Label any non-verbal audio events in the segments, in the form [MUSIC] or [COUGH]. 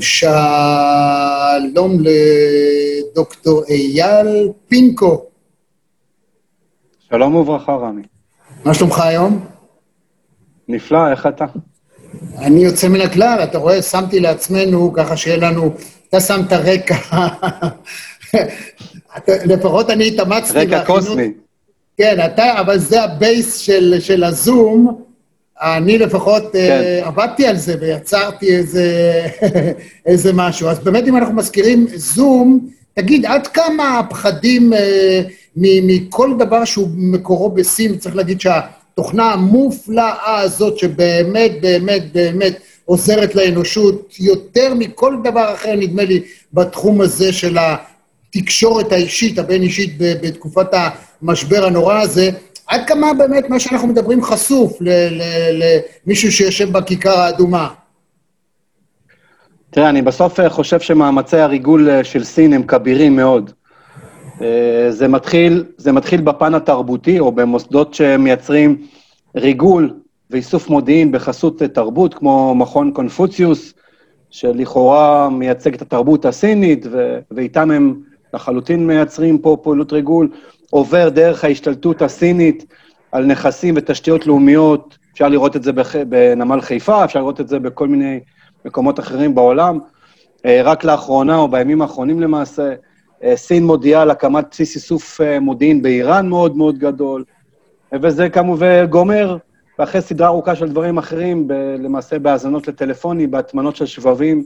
שלום לדוקטור אייל פינקו. שלום וברכה, רמי. מה שלומך היום? נפלא, איך אתה? אני יוצא מן הכלל, אתה רואה, שמתי לעצמנו, ככה שיהיה לנו, אתה שם את הרקע, לפחות אני התאמצתי. רקע קוסמי. כן, אתה, אבל זה ה base של, של הזום. אני לפחות כן. uh, עבדתי על זה ויצרתי איזה, [LAUGHS] איזה משהו. אז באמת, אם אנחנו מזכירים זום, תגיד, עד כמה הפחדים uh, מכל דבר שהוא מקורו בסין, צריך להגיד שהתוכנה המופלאה הזאת, שבאמת, באמת, באמת עוזרת לאנושות, יותר מכל דבר אחר, נדמה לי, בתחום הזה של התקשורת האישית, הבין-אישית, בתקופת המשבר הנורא הזה, עד כמה באמת מה שאנחנו מדברים חשוף למישהו שיושב בכיכר האדומה? תראה, אני בסוף אה, חושב שמאמצי הריגול אה, של סין הם כבירים מאוד. אה, זה מתחיל, זה מתחיל בפן התרבותי, או במוסדות שמייצרים ריגול ואיסוף מודיעין בחסות תרבות, כמו מכון קונפוציוס, שלכאורה מייצג את התרבות הסינית, ואיתם הם לחלוטין מייצרים פה פעילות ריגול, עובר דרך ההשתלטות הסינית על נכסים ותשתיות לאומיות, אפשר לראות את זה בח... בנמל חיפה, אפשר לראות את זה בכל מיני מקומות אחרים בעולם. אה, רק לאחרונה, או בימים האחרונים למעשה, אה, סין מודיעה על הקמת בסיס איסוף אה, מודיעין באיראן מאוד מאוד גדול, וזה כמובן גומר, ואחרי סדרה ארוכה של דברים אחרים, ב, למעשה בהאזנות לטלפונים, בהטמנות של שבבים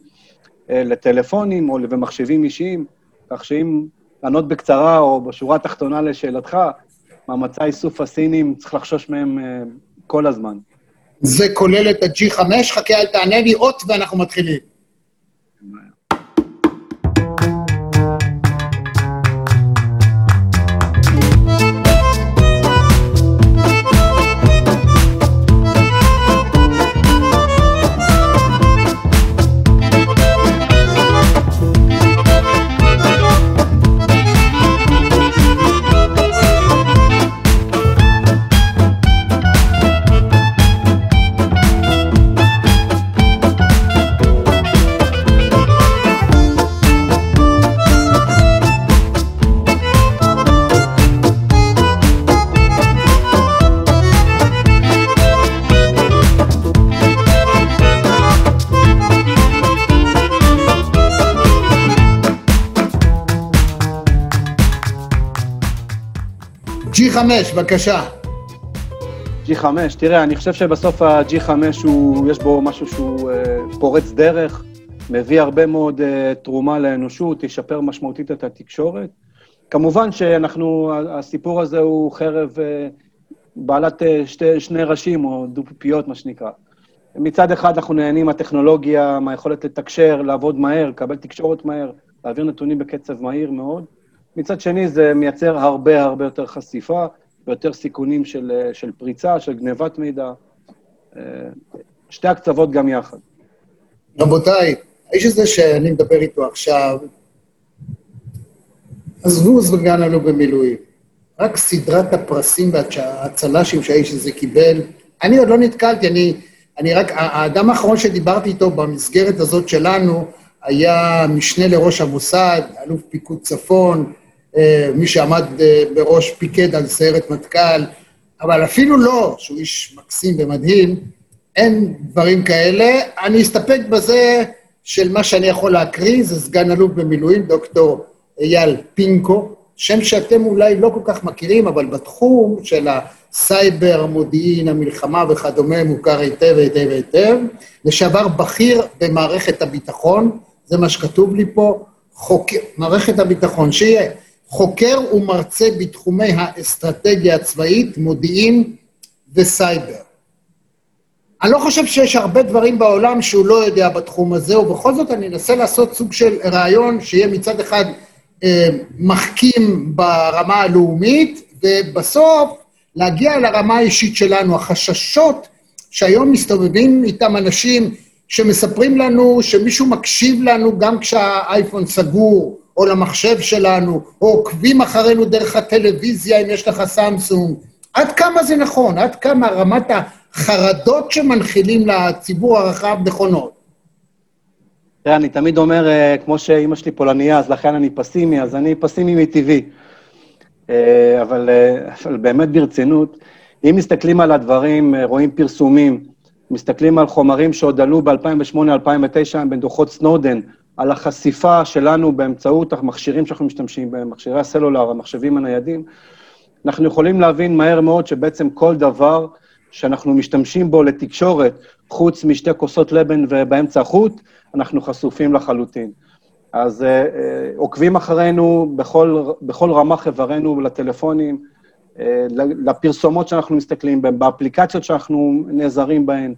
לטלפונים או במחשבים אישיים, כך שאם לענות בקצרה או בשורה התחתונה לשאלתך, מאמצי האיסוף הסינים, צריך לחשוש מהם uh, כל הזמן. זה כולל את ה-G5? חכה, אל תענה לי אות ואנחנו מתחילים. G5, בבקשה. G5, תראה, אני חושב שבסוף ה-G5 הוא, יש בו משהו שהוא uh, פורץ דרך, מביא הרבה מאוד uh, תרומה לאנושות, ישפר משמעותית את התקשורת. כמובן שאנחנו, הסיפור הזה הוא חרב uh, בעלת uh, שתי, שני ראשים, או דו-פיות, מה שנקרא. מצד אחד אנחנו נהנים מהטכנולוגיה, מהיכולת לתקשר, לעבוד מהר, לקבל תקשורת מהר, להעביר נתונים בקצב מהיר מאוד. מצד שני, זה מייצר הרבה הרבה יותר חשיפה ויותר סיכונים של, של פריצה, של גנבת מידע. אה, שתי הקצוות גם יחד. רבותיי, האיש הזה שאני מדבר איתו עכשיו, עזבו סבגן עלו במילואים. רק סדרת הפרסים והצל"שים שהאיש הזה קיבל, אני עוד לא נתקלתי, אני, אני רק, האדם האחרון שדיברתי איתו במסגרת הזאת שלנו היה משנה לראש המוסד, אלוף פיקוד צפון, מי שעמד אה, בראש פיקד על סיירת מטכ"ל, אבל אפילו לא, שהוא איש מקסים ומדהים, אין דברים כאלה. אני אסתפק בזה של מה שאני יכול להקריא, זה סגן אלוף במילואים, דוקטור אייל פינקו, שם שאתם אולי לא כל כך מכירים, אבל בתחום של הסייבר, המודיעין, המלחמה וכדומה, מוכר היטב היטב היטב. לשעבר בכיר במערכת הביטחון, זה מה שכתוב לי פה, חוקר, מערכת הביטחון, שיהיה חוקר ומרצה בתחומי האסטרטגיה הצבאית, מודיעין וסייבר. אני לא חושב שיש הרבה דברים בעולם שהוא לא יודע בתחום הזה, ובכל זאת אני אנסה לעשות סוג של רעיון שיהיה מצד אחד אה, מחכים ברמה הלאומית, ובסוף להגיע לרמה האישית שלנו. החששות שהיום מסתובבים איתם אנשים שמספרים לנו שמישהו מקשיב לנו גם כשהאייפון סגור, או למחשב שלנו, או עוקבים אחרינו דרך הטלוויזיה אם יש לך סמסונג. עד כמה זה נכון? עד כמה רמת החרדות שמנחילים לציבור הרחב נכונות? תראה, אני תמיד אומר, אה, כמו שאימא שלי פולניה, אז לכן אני פסימי, אז אני פסימי מטבעי. אה, אבל, אה, אבל באמת ברצינות, אם מסתכלים על הדברים, רואים פרסומים, מסתכלים על חומרים שעוד עלו ב-2008-2009 בדוחות סנודן, על החשיפה שלנו באמצעות המכשירים שאנחנו משתמשים בהם, מכשירי הסלולר, המחשבים הניידים, אנחנו יכולים להבין מהר מאוד שבעצם כל דבר שאנחנו משתמשים בו לתקשורת, חוץ משתי כוסות לבן ובאמצע החוט, אנחנו חשופים לחלוטין. אז uh, uh, עוקבים אחרינו בכל, בכל רמ"ח איברינו לטלפונים, uh, לפרסומות שאנחנו מסתכלים בהן, באפליקציות שאנחנו נעזרים בהן.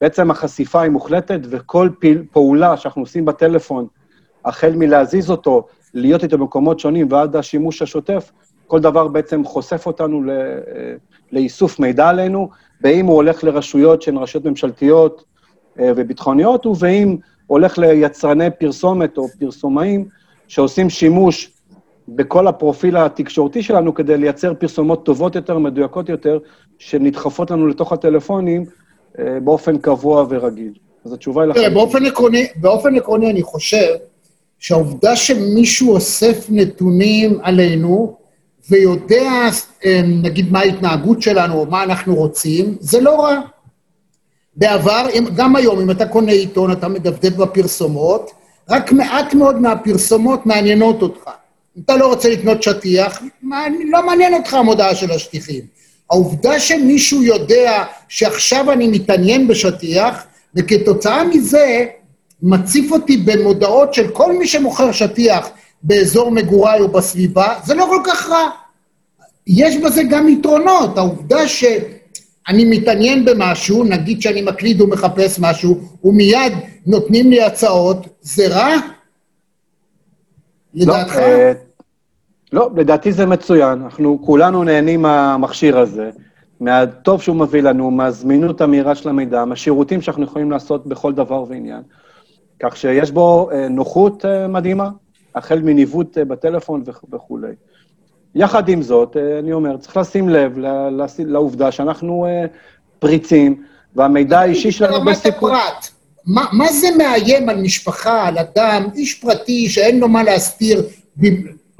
בעצם החשיפה היא מוחלטת, וכל פעיל, פעולה שאנחנו עושים בטלפון, החל מלהזיז אותו, להיות איתו במקומות שונים ועד השימוש השוטף, כל דבר בעצם חושף אותנו ל, לאיסוף מידע עלינו, ואם הוא הולך לרשויות שהן רשויות ממשלתיות וביטחוניות, ואם הולך ליצרני פרסומת או פרסומאים שעושים שימוש בכל הפרופיל התקשורתי שלנו כדי לייצר פרסומות טובות יותר, מדויקות יותר, שנדחפות לנו לתוך הטלפונים אה, באופן קבוע ורגיל. אז התשובה היא לכם. באופן עקרוני, באופן עקרוני אני חושב שהעובדה שמישהו אוסף נתונים עלינו ויודע, אה, נגיד, מה ההתנהגות שלנו או מה אנחנו רוצים, זה לא רע. בעבר, גם היום, אם אתה קונה עיתון, אתה מדפדף בפרסומות, רק מעט מאוד מהפרסומות מעניינות אותך. אם אתה לא רוצה לקנות שטיח, לא מעניין אותך המודעה של השטיחים. העובדה שמישהו יודע שעכשיו אני מתעניין בשטיח, וכתוצאה מזה מציף אותי במודעות של כל מי שמוכר שטיח באזור מגוריי או בסביבה, זה לא כל כך רע. יש בזה גם יתרונות. העובדה ש... אני מתעניין במשהו, נגיד שאני מקליד ומחפש משהו, ומיד נותנים לי הצעות, זה רע? לדעתך? לא, אה, לא, לדעתי זה מצוין. אנחנו כולנו נהנים מהמכשיר הזה, מהטוב שהוא מביא לנו, מהזמינות המהירה של המידע, מהשירותים שאנחנו יכולים לעשות בכל דבר ועניין. כך שיש בו אה, נוחות אה, מדהימה, החל מניווט בטלפון וכולי. יחד עם זאת, אה, אני אומר, צריך לשים לב לעובדה שאנחנו אה, פריצים, והמידע האישי שלנו בסיכון... מה, מה זה מאיים על משפחה, על אדם, איש פרטי שאין לו מה להסתיר,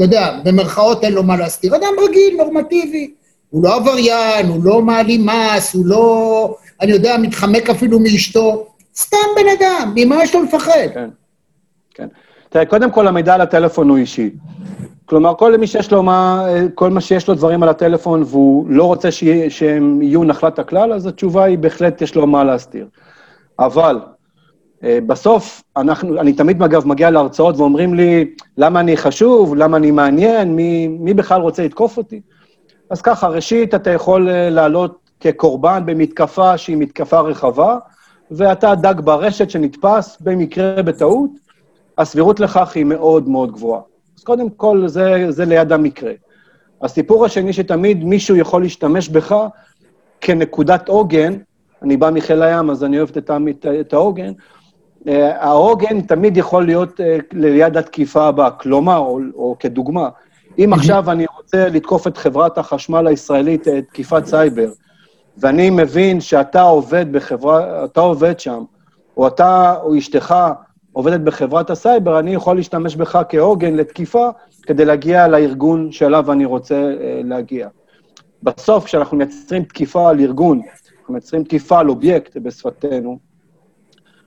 אתה יודע, במרכאות אין לו מה להסתיר, אדם רגיל, נורמטיבי. הוא לא עבריין, הוא לא מעלים מס, הוא לא, אני יודע, מתחמק אפילו מאשתו. סתם בן אדם, ממה יש לו לפחד? כן, כן. תראה, קודם כל, המידע על הטלפון הוא אישי. כלומר, כל מי שיש לו מה, כל מה שיש לו דברים על הטלפון והוא לא רוצה שיה, שהם יהיו נחלת הכלל, אז התשובה היא בהחלט יש לו מה להסתיר. אבל בסוף, אנחנו, אני תמיד, אגב, מגיע להרצאות ואומרים לי, למה אני חשוב, למה אני מעניין, מי, מי בכלל רוצה לתקוף אותי? אז ככה, ראשית, אתה יכול אה, לעלות כקורבן במתקפה שהיא מתקפה רחבה, ואתה דג ברשת שנתפס במקרה בטעות, הסבירות לכך היא מאוד מאוד גבוהה. אז קודם כל, זה, זה ליד המקרה. הסיפור השני, שתמיד מישהו יכול להשתמש בך כנקודת עוגן, אני בא מחיל הים, אז אני אוהב את, העוגן, אה, העוגן תמיד יכול להיות אה, ליד התקיפה הבאה. כלומר, או, או כדוגמה, אם עכשיו אני רוצה לתקוף את חברת החשמל הישראלית, אה, תקיפת סייבר, ואני מבין שאתה עובד בחברה, אתה עובד שם, או אתה או אשתך עובדת בחברת הסייבר, אני יכול להשתמש בך כעוגן לתקיפה כדי להגיע לארגון שאליו אני רוצה אה, להגיע. בסוף, כשאנחנו מייצרים תקיפה על ארגון, אנחנו מייצרים תקיפה על אובייקט בשפתנו,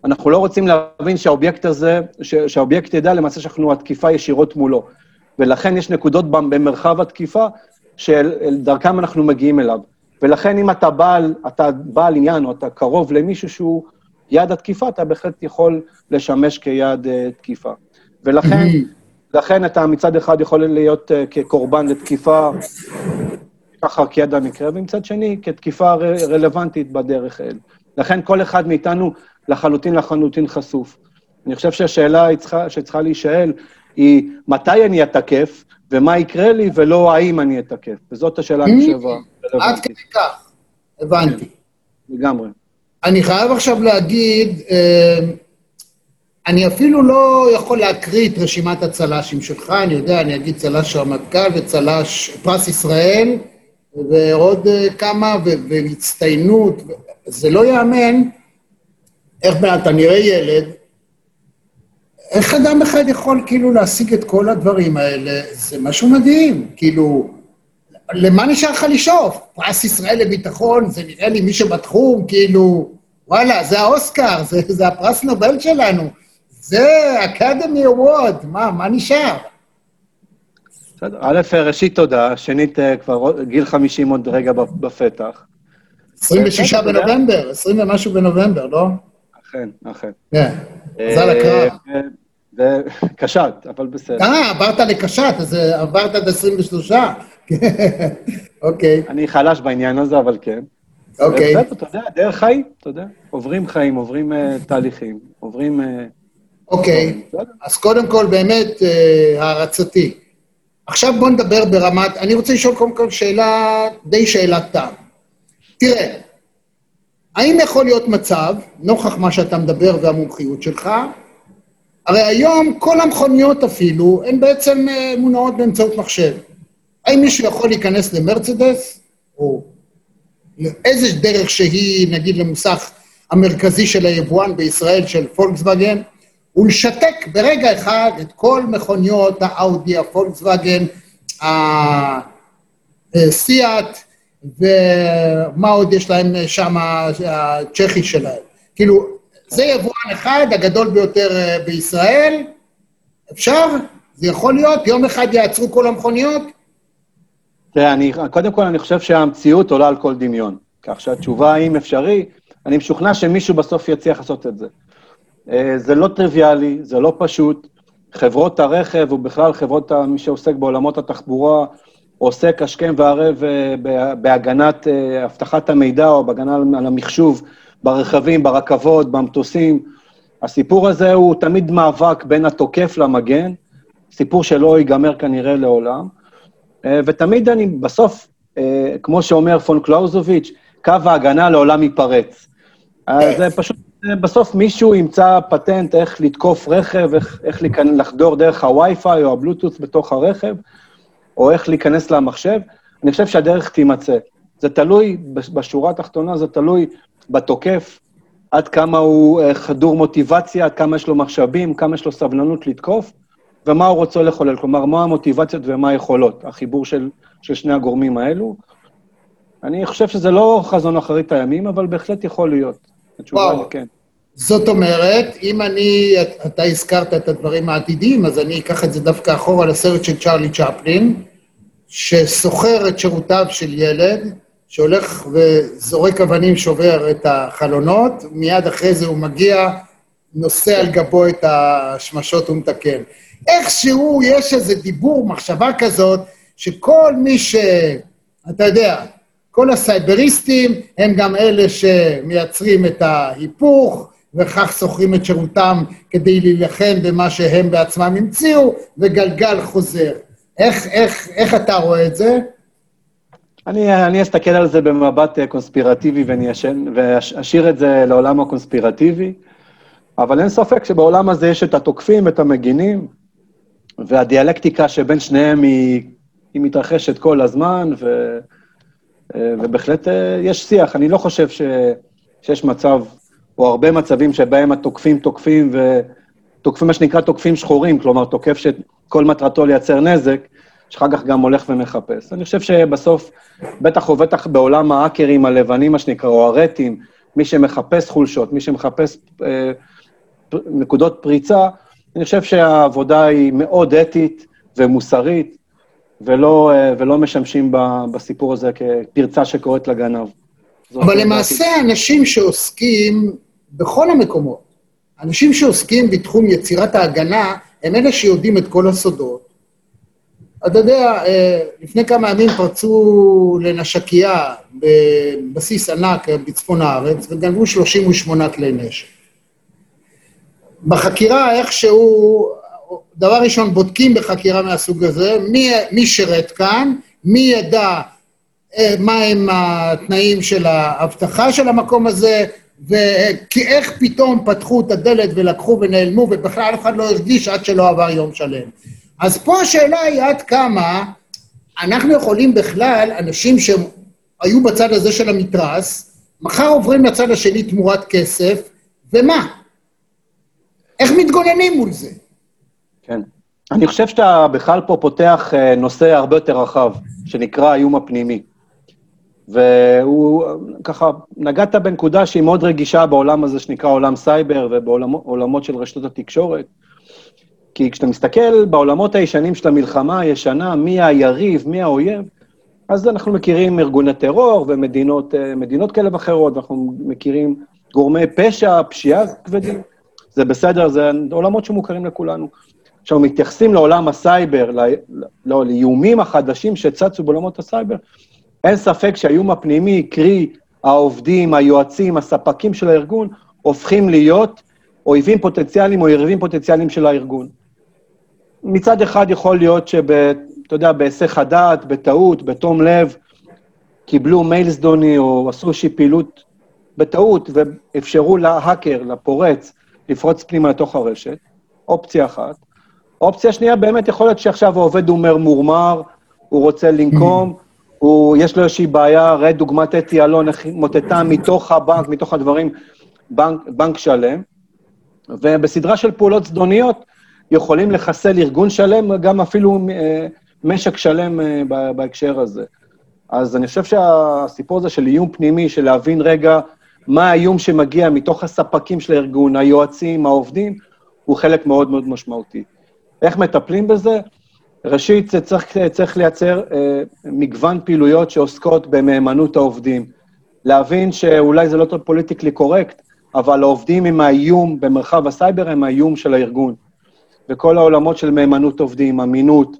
אנחנו לא רוצים להבין שהאובייקט הזה, שהאובייקט ידע למעשה שאנחנו התקיפה ישירות מולו. ולכן יש נקודות במרחב התקיפה שדרכם אנחנו מגיעים אליו. ולכן אם אתה בעל, אתה בעל עניין או אתה קרוב למישהו שהוא יד התקיפה, אתה בהחלט יכול לשמש כיד uh, תקיפה. ולכן, [CLEARS THROAT] לכן אתה מצד אחד יכול להיות uh, כקורבן לתקיפה, ככה כיד המקרה, ומצד שני, כתקיפה ר, רלוונטית בדרך אל. לכן כל אחד מאיתנו לחלוטין לחלוטין חשוף. אני חושב שהשאלה שצריכה להישאל היא מתי אני אתקף, ומה יקרה לי, ולא האם אני אתקף. וזאת השאלה, אני חושב. עד כדי כך, הבנתי. לגמרי. אני חייב עכשיו להגיד, אה, אני אפילו לא יכול להקריא את רשימת הצל"שים שלך, אני יודע, אני אגיד צל"ש רמטכ"ל וצל"ש פרס ישראל, ועוד אה, כמה, והצטיינות, זה לא ייאמן איך אתה נראה ילד, איך אדם אחד יכול כאילו להשיג את כל הדברים האלה? זה משהו מדהים. כאילו, למה נשאר לך לשאוף? פרס ישראל לביטחון, זה נראה לי מי שבתחום, כאילו, וואלה, זה האוסקר, [LAUGHS] זה, זה הפרס נובל שלנו. זה אקדמי אווורד, מה, מה נשאר? בסדר, א', ראשית תודה, שנית, אה, כבר גיל 50 עוד רגע בפתח. 26 בנובמבר, 20 ומשהו בנובמבר, לא? אכן, אכן. כן, מזל הקרב. זה [LAUGHS] קשת, אבל בסדר. אה, עברת לקשת, אז עברת עד 23. [LAUGHS] אוקיי. אני חלש בעניין הזה, אבל כן. אוקיי. בסדר, אתה יודע, דרך חיים, אתה יודע. עוברים חיים, עוברים תהליכים, עוברים... אוקיי, אז קודם כל, באמת, הערצתי. עכשיו בוא נדבר ברמת... אני רוצה לשאול קודם כל שאלה, די שאלת טעם. תראה, האם יכול להיות מצב, נוכח מה שאתה מדבר והמומחיות שלך, הרי היום כל המכוניות אפילו, הן בעצם מונעות באמצעות מחשב. האם מישהו יכול להיכנס למרצדס, או לאיזה דרך שהיא, נגיד, למוסך המרכזי של היבואן בישראל, של פולקסווגן, ולשתק ברגע אחד את כל מכוניות האאודי, הפולקסווגן, הסיאט, ומה עוד יש להם שם, הצ'כי שלהם. כאילו, זה יבואן אחד, הגדול ביותר בישראל, אפשר? זה יכול להיות? יום אחד יעצרו כל המכוניות? תראה, אני, קודם כל אני חושב שהמציאות עולה על כל דמיון. כך שהתשובה, האם אפשרי, אני משוכנע שמישהו בסוף יצליח לעשות את זה. זה לא טריוויאלי, זה לא פשוט. חברות הרכב, ובכלל חברות, מי שעוסק בעולמות התחבורה, עוסק השכם והערב בהגנת אבטחת המידע או בהגנה על המחשוב ברכבים, ברכבות, במטוסים. הסיפור הזה הוא תמיד מאבק בין התוקף למגן, סיפור שלא ייגמר כנראה לעולם. ותמיד אני, בסוף, כמו שאומר פון קלאוזוביץ', קו ההגנה לעולם ייפרץ. אז זה פשוט, בסוף מישהו ימצא פטנט איך לתקוף רכב, איך, איך לחדור דרך הווי-פיי או הבלוטוס בתוך הרכב, או איך להיכנס למחשב. אני חושב שהדרך תימצא. זה תלוי, בשורה התחתונה זה תלוי בתוקף, עד כמה הוא חדור מוטיבציה, עד כמה יש לו מחשבים, כמה יש לו סבלנות לתקוף, ומה הוא רוצה לחולל, כלומר, מה המוטיבציות ומה היכולות, החיבור של, של שני הגורמים האלו. אני חושב שזה לא חזון אחרית הימים, אבל בהחלט יכול להיות. היא כן. זאת אומרת, אם אני, אתה הזכרת את הדברים העתידיים, אז אני אקח את זה דווקא אחורה לסרט של צ'רלי צ'פלין, שסוחר את שירותיו של ילד, שהולך וזורק אבנים, שובר את החלונות, מיד אחרי זה הוא מגיע, נושא על גבו את השמשות ומתקן. איכשהו יש איזה דיבור, מחשבה כזאת, שכל מי ש... אתה יודע, כל הסייבריסטים הם גם אלה שמייצרים את ההיפוך, וכך שוכרים את שירותם כדי להילחם במה שהם בעצמם המציאו, וגלגל חוזר. איך, איך, איך אתה רואה את זה? אני, אני אסתכל על זה במבט קונספירטיבי ואני אשן, ואשאיר את זה לעולם הקונספירטיבי, אבל אין ספק שבעולם הזה יש את התוקפים, את המגינים, והדיאלקטיקה שבין שניהם היא, היא מתרחשת כל הזמן, ו, ובהחלט יש שיח. אני לא חושב ש, שיש מצב, או הרבה מצבים שבהם התוקפים תוקפים, ותוקפים מה שנקרא תוקפים שחורים, כלומר, תוקף שכל מטרתו לייצר נזק, שאחר כך גם הולך ומחפש. אני חושב שבסוף, בטח ובטח בעולם ההאקרים הלבנים, מה שנקרא, או הרטים, מי שמחפש חולשות, מי שמחפש אה, נקודות פריצה, אני חושב שהעבודה היא מאוד אתית ומוסרית, ולא, אה, ולא משמשים בסיפור הזה כפרצה שקורית לגנב. אבל למעשה אנשים שעוסקים בכל המקומות, אנשים שעוסקים בתחום יצירת ההגנה, הם אלה שיודעים את כל הסודות. אתה יודע, לפני כמה ימים פרצו לנשקייה בבסיס ענק בצפון הארץ וגנבו 38 כלי נשק. בחקירה איכשהו, דבר ראשון, בודקים בחקירה מהסוג הזה, מי, מי שירת כאן, מי ידע מה הם התנאים של האבטחה של המקום הזה, ואיך פתאום פתחו את הדלת ולקחו ונעלמו, ובכלל אף אחד לא הרגיש עד שלא עבר יום שלם. אז פה השאלה היא עד כמה אנחנו יכולים בכלל, אנשים שהיו בצד הזה של המתרס, מחר עוברים לצד השני תמורת כסף, ומה? איך מתגוננים מול זה? אני חושב שאתה בכלל פה פותח אה, נושא הרבה יותר רחב, שנקרא האיום הפנימי. והוא, ככה, נגעת בנקודה שהיא מאוד רגישה בעולם הזה שנקרא עולם סייבר ובעולמות של רשתות התקשורת. כי כשאתה מסתכל בעולמות הישנים של המלחמה הישנה, מי היריב, מי האויב, אז אנחנו מכירים ארגוני טרור ומדינות אה, כאלה ואחרות, ואנחנו מכירים גורמי פשע, פשיעה כבדים. זה בסדר, זה עולמות שמוכרים לכולנו. עכשיו, מתייחסים לעולם הסייבר, לא, לא, לאיומים החדשים שצצו בעולמות הסייבר, אין ספק שהאיום הפנימי, קרי העובדים, היועצים, הספקים של הארגון, הופכים להיות אויבים פוטנציאליים או יריבים פוטנציאליים של הארגון. מצד אחד יכול להיות שב... אתה יודע, בהיסח הדעת, בטעות, בתום לב, קיבלו מייל זדוני או עשו איזושהי פעילות בטעות ואפשרו להאקר, לפורץ, לפרוץ פנימה לתוך הרשת, אופציה אחת. אופציה שנייה, באמת יכול להיות שעכשיו העובד הוא מורמר, הוא רוצה לנקום, הוא, יש לו איזושהי בעיה, ראה דוגמת אתי אלון, איך היא מוטטה מתוך הבנק, מתוך הדברים, בנק, בנק שלם, ובסדרה של פעולות זדוניות יכולים לחסל ארגון שלם, גם אפילו אה, משק שלם אה, בהקשר הזה. אז אני חושב שהסיפור הזה של איום פנימי, של להבין רגע מה האיום שמגיע מתוך הספקים של הארגון, היועצים, העובדים, הוא חלק מאוד מאוד משמעותי. איך מטפלים בזה? ראשית, צריך, צריך לייצר אה, מגוון פעילויות שעוסקות במהימנות העובדים. להבין שאולי זה לא politically correct, אבל העובדים הם האיום במרחב הסייבר, הם האיום של הארגון. וכל העולמות של מהימנות עובדים, אמינות,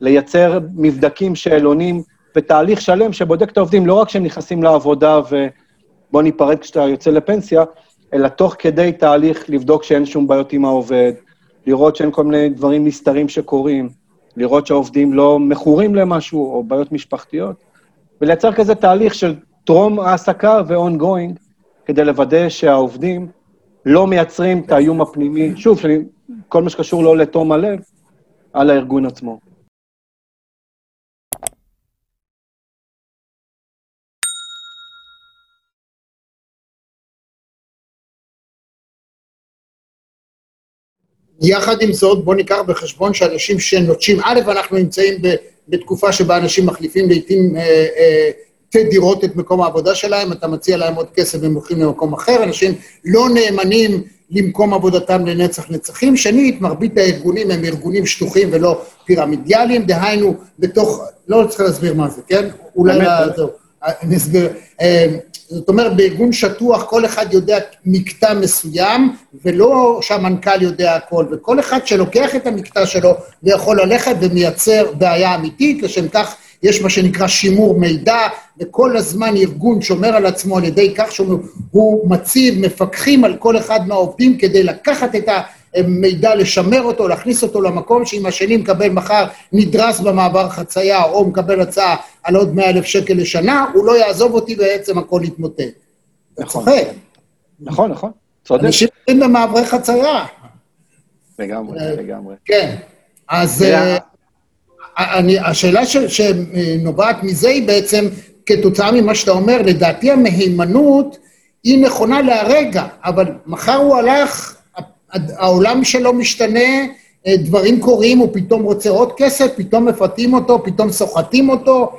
לייצר מבדקים, שאלונים ותהליך שלם שבודק את העובדים, לא רק כשהם נכנסים לעבודה ובוא ניפרד כשאתה יוצא לפנסיה, אלא תוך כדי תהליך לבדוק שאין שום בעיות עם העובד, לראות שאין כל מיני דברים נסתרים שקורים, לראות שהעובדים לא מכורים למשהו או בעיות משפחתיות, ולייצר כזה תהליך של טרום העסקה ו-ongoing, כדי לוודא שהעובדים לא מייצרים את האיום הפנימי, שוב, כל מה שקשור לא לתום הלב, על הארגון עצמו. יחד עם זאת, בואו ניקח בחשבון שאנשים שנוטשים, א', אנחנו נמצאים בתקופה שבה אנשים מחליפים לעיתים אה, אה, תדירות את מקום העבודה שלהם, אתה מציע להם עוד כסף והם הולכים למקום אחר, אנשים לא נאמנים למקום עבודתם לנצח נצחים. שנית, מרבית הארגונים הם ארגונים שטוחים ולא פירמידיאליים, דהיינו, בתוך, לא צריך להסביר מה זה, כן? אולי, זהו, זאת אומרת, בארגון שטוח כל אחד יודע מקטע מסוים, ולא שהמנכ"ל יודע הכל, וכל אחד שלוקח את המקטע שלו ויכול ללכת ומייצר בעיה אמיתית, לשם כך יש מה שנקרא שימור מידע, וכל הזמן ארגון שומר על עצמו על ידי כך שהוא מציב מפקחים על כל אחד מהעובדים כדי לקחת את ה... מידע, לשמר אותו, להכניס אותו למקום שאם השני מקבל מחר נדרס במעבר חצייה או מקבל הצעה על עוד 100 אלף שקל לשנה, הוא לא יעזוב אותי ובעצם הכל יתמוטט. נכון. צוחק. נכון, נכון, צודק. אנשים עוברים במעברי חצייה. לגמרי, אה, לגמרי. כן, אז אה, אני, השאלה שנובעת מזה היא בעצם, כתוצאה ממה שאתה אומר, לדעתי המהימנות היא נכונה להרגע, אבל מחר הוא הלך העולם שלו משתנה, אה, דברים קורים, הוא פתאום רוצה עוד כסף, פתאום מפתים אותו, פתאום סוחטים אותו,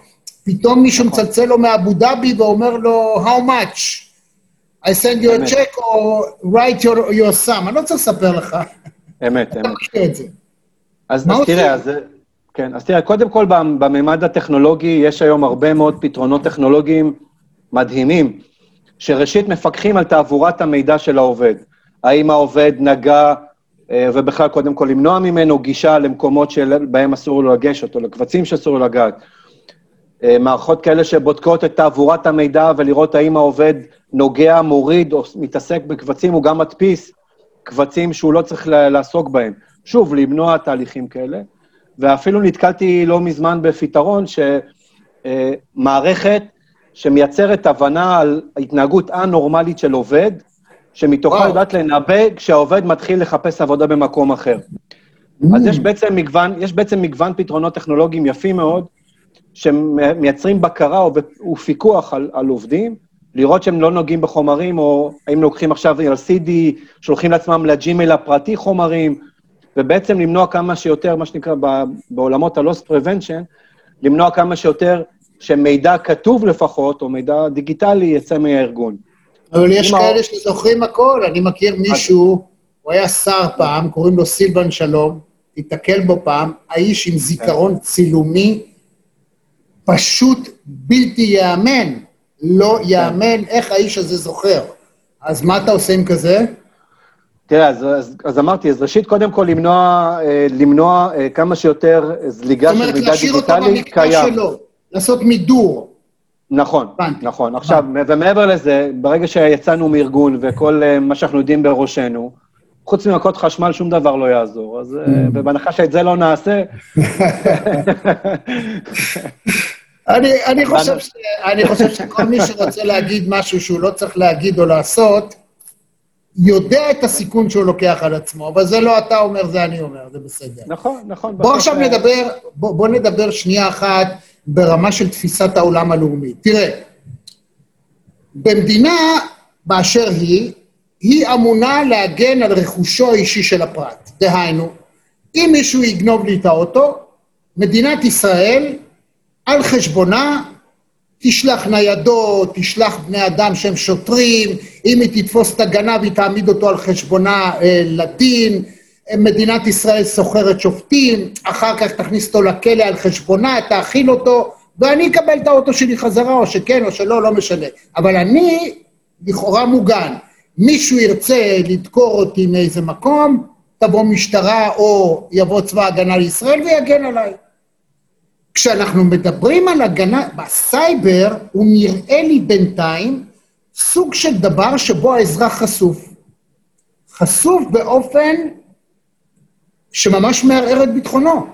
פתאום מישהו נכון. מצלצל לו מאבו דאבי ואומר לו, How much? I send you a check או write your, your sum. אני לא צריך לספר לך. אמת, אמת. אז תראה, אז, כן, אז תראה, קודם כל, בממד הטכנולוגי יש היום הרבה מאוד פתרונות טכנולוגיים מדהימים, שראשית מפקחים על תעבורת המידע של העובד. האם העובד נגע, אה, ובכלל, קודם כל, למנוע ממנו גישה למקומות שבהם אסור לו לגשת, או לקבצים שאסור לגעת. אה, מערכות כאלה שבודקות את תעבורת המידע ולראות האם העובד נוגע, מוריד או מתעסק בקבצים, הוא גם מדפיס קבצים שהוא לא צריך לעסוק בהם. שוב, למנוע תהליכים כאלה. ואפילו נתקלתי לא מזמן בפתרון שמערכת אה, שמייצרת הבנה על התנהגות א-נורמלית של עובד, שמתוכה יודעת לנבא כשהעובד מתחיל לחפש עבודה במקום אחר. Mm. אז יש בעצם מגוון, יש בעצם מגוון פתרונות טכנולוגיים יפים מאוד, שמייצרים בקרה ופיקוח על, על עובדים, לראות שהם לא נוגעים בחומרים, או האם לוקחים עכשיו על CD, שולחים לעצמם ל Gmail הפרטי חומרים, ובעצם למנוע כמה שיותר, מה שנקרא בעולמות ה-loss prevention, למנוע כמה שיותר שמידע כתוב לפחות, או מידע דיגיטלי, יצא מהארגון. אבל יש כאלה שזוכרים הכל, אני מכיר מישהו, הוא היה שר פעם, קוראים לו סילבן שלום, תיתקל בו פעם, האיש עם זיכרון צילומי פשוט בלתי ייאמן. לא ייאמן איך האיש הזה זוכר. אז מה אתה עושה עם כזה? תראה, אז, אז, אז אמרתי, אז ראשית, קודם כל למנוע, אה, למנוע אה, כמה שיותר זליגה של מידע דיגיטלי קיים. זאת אומרת, להשאיר אותו במקטע שלו, לעשות מידור. נכון. נכון. עכשיו, ומעבר לזה, ברגע שיצאנו מארגון וכל אה, מה שאנחנו יודעים בראשנו, חוץ ממכות חשמל שום דבר לא יעזור. אז mm. בהנחה שאת זה לא נעשה... [LAUGHS] אני, אני, חושב ש, אני חושב שכל מי שרוצה להגיד משהו שהוא לא צריך להגיד או לעשות, יודע את הסיכון שהוא לוקח על עצמו, אבל זה לא אתה אומר, זה אני אומר, זה בסדר. נכון, נכון. בוא עכשיו נדבר, בוא, בוא נדבר שנייה אחת ברמה של תפיסת העולם הלאומי. תראה, במדינה באשר היא, היא אמונה להגן על רכושו האישי של הפרט. דהיינו, אם מישהו יגנוב לי את האוטו, מדינת ישראל, על חשבונה, תשלח ניידות, תשלח בני אדם שהם שוטרים, אם היא תתפוס את הגנב היא תעמיד אותו על חשבונה אה, לדין, מדינת ישראל סוחרת שופטים, אחר כך תכניס אותו לכלא על חשבונה, תאכיל אותו, ואני אקבל את האוטו שלי חזרה, או שכן או שלא, לא משנה. אבל אני לכאורה מוגן. מישהו ירצה לדקור אותי מאיזה מקום, תבוא משטרה או יבוא צבא ההגנה לישראל ויגן עליי. כשאנחנו מדברים על הגנה, בסייבר הוא נראה לי בינתיים סוג של דבר שבו האזרח חשוף. חשוף באופן שממש מערער את ביטחונו.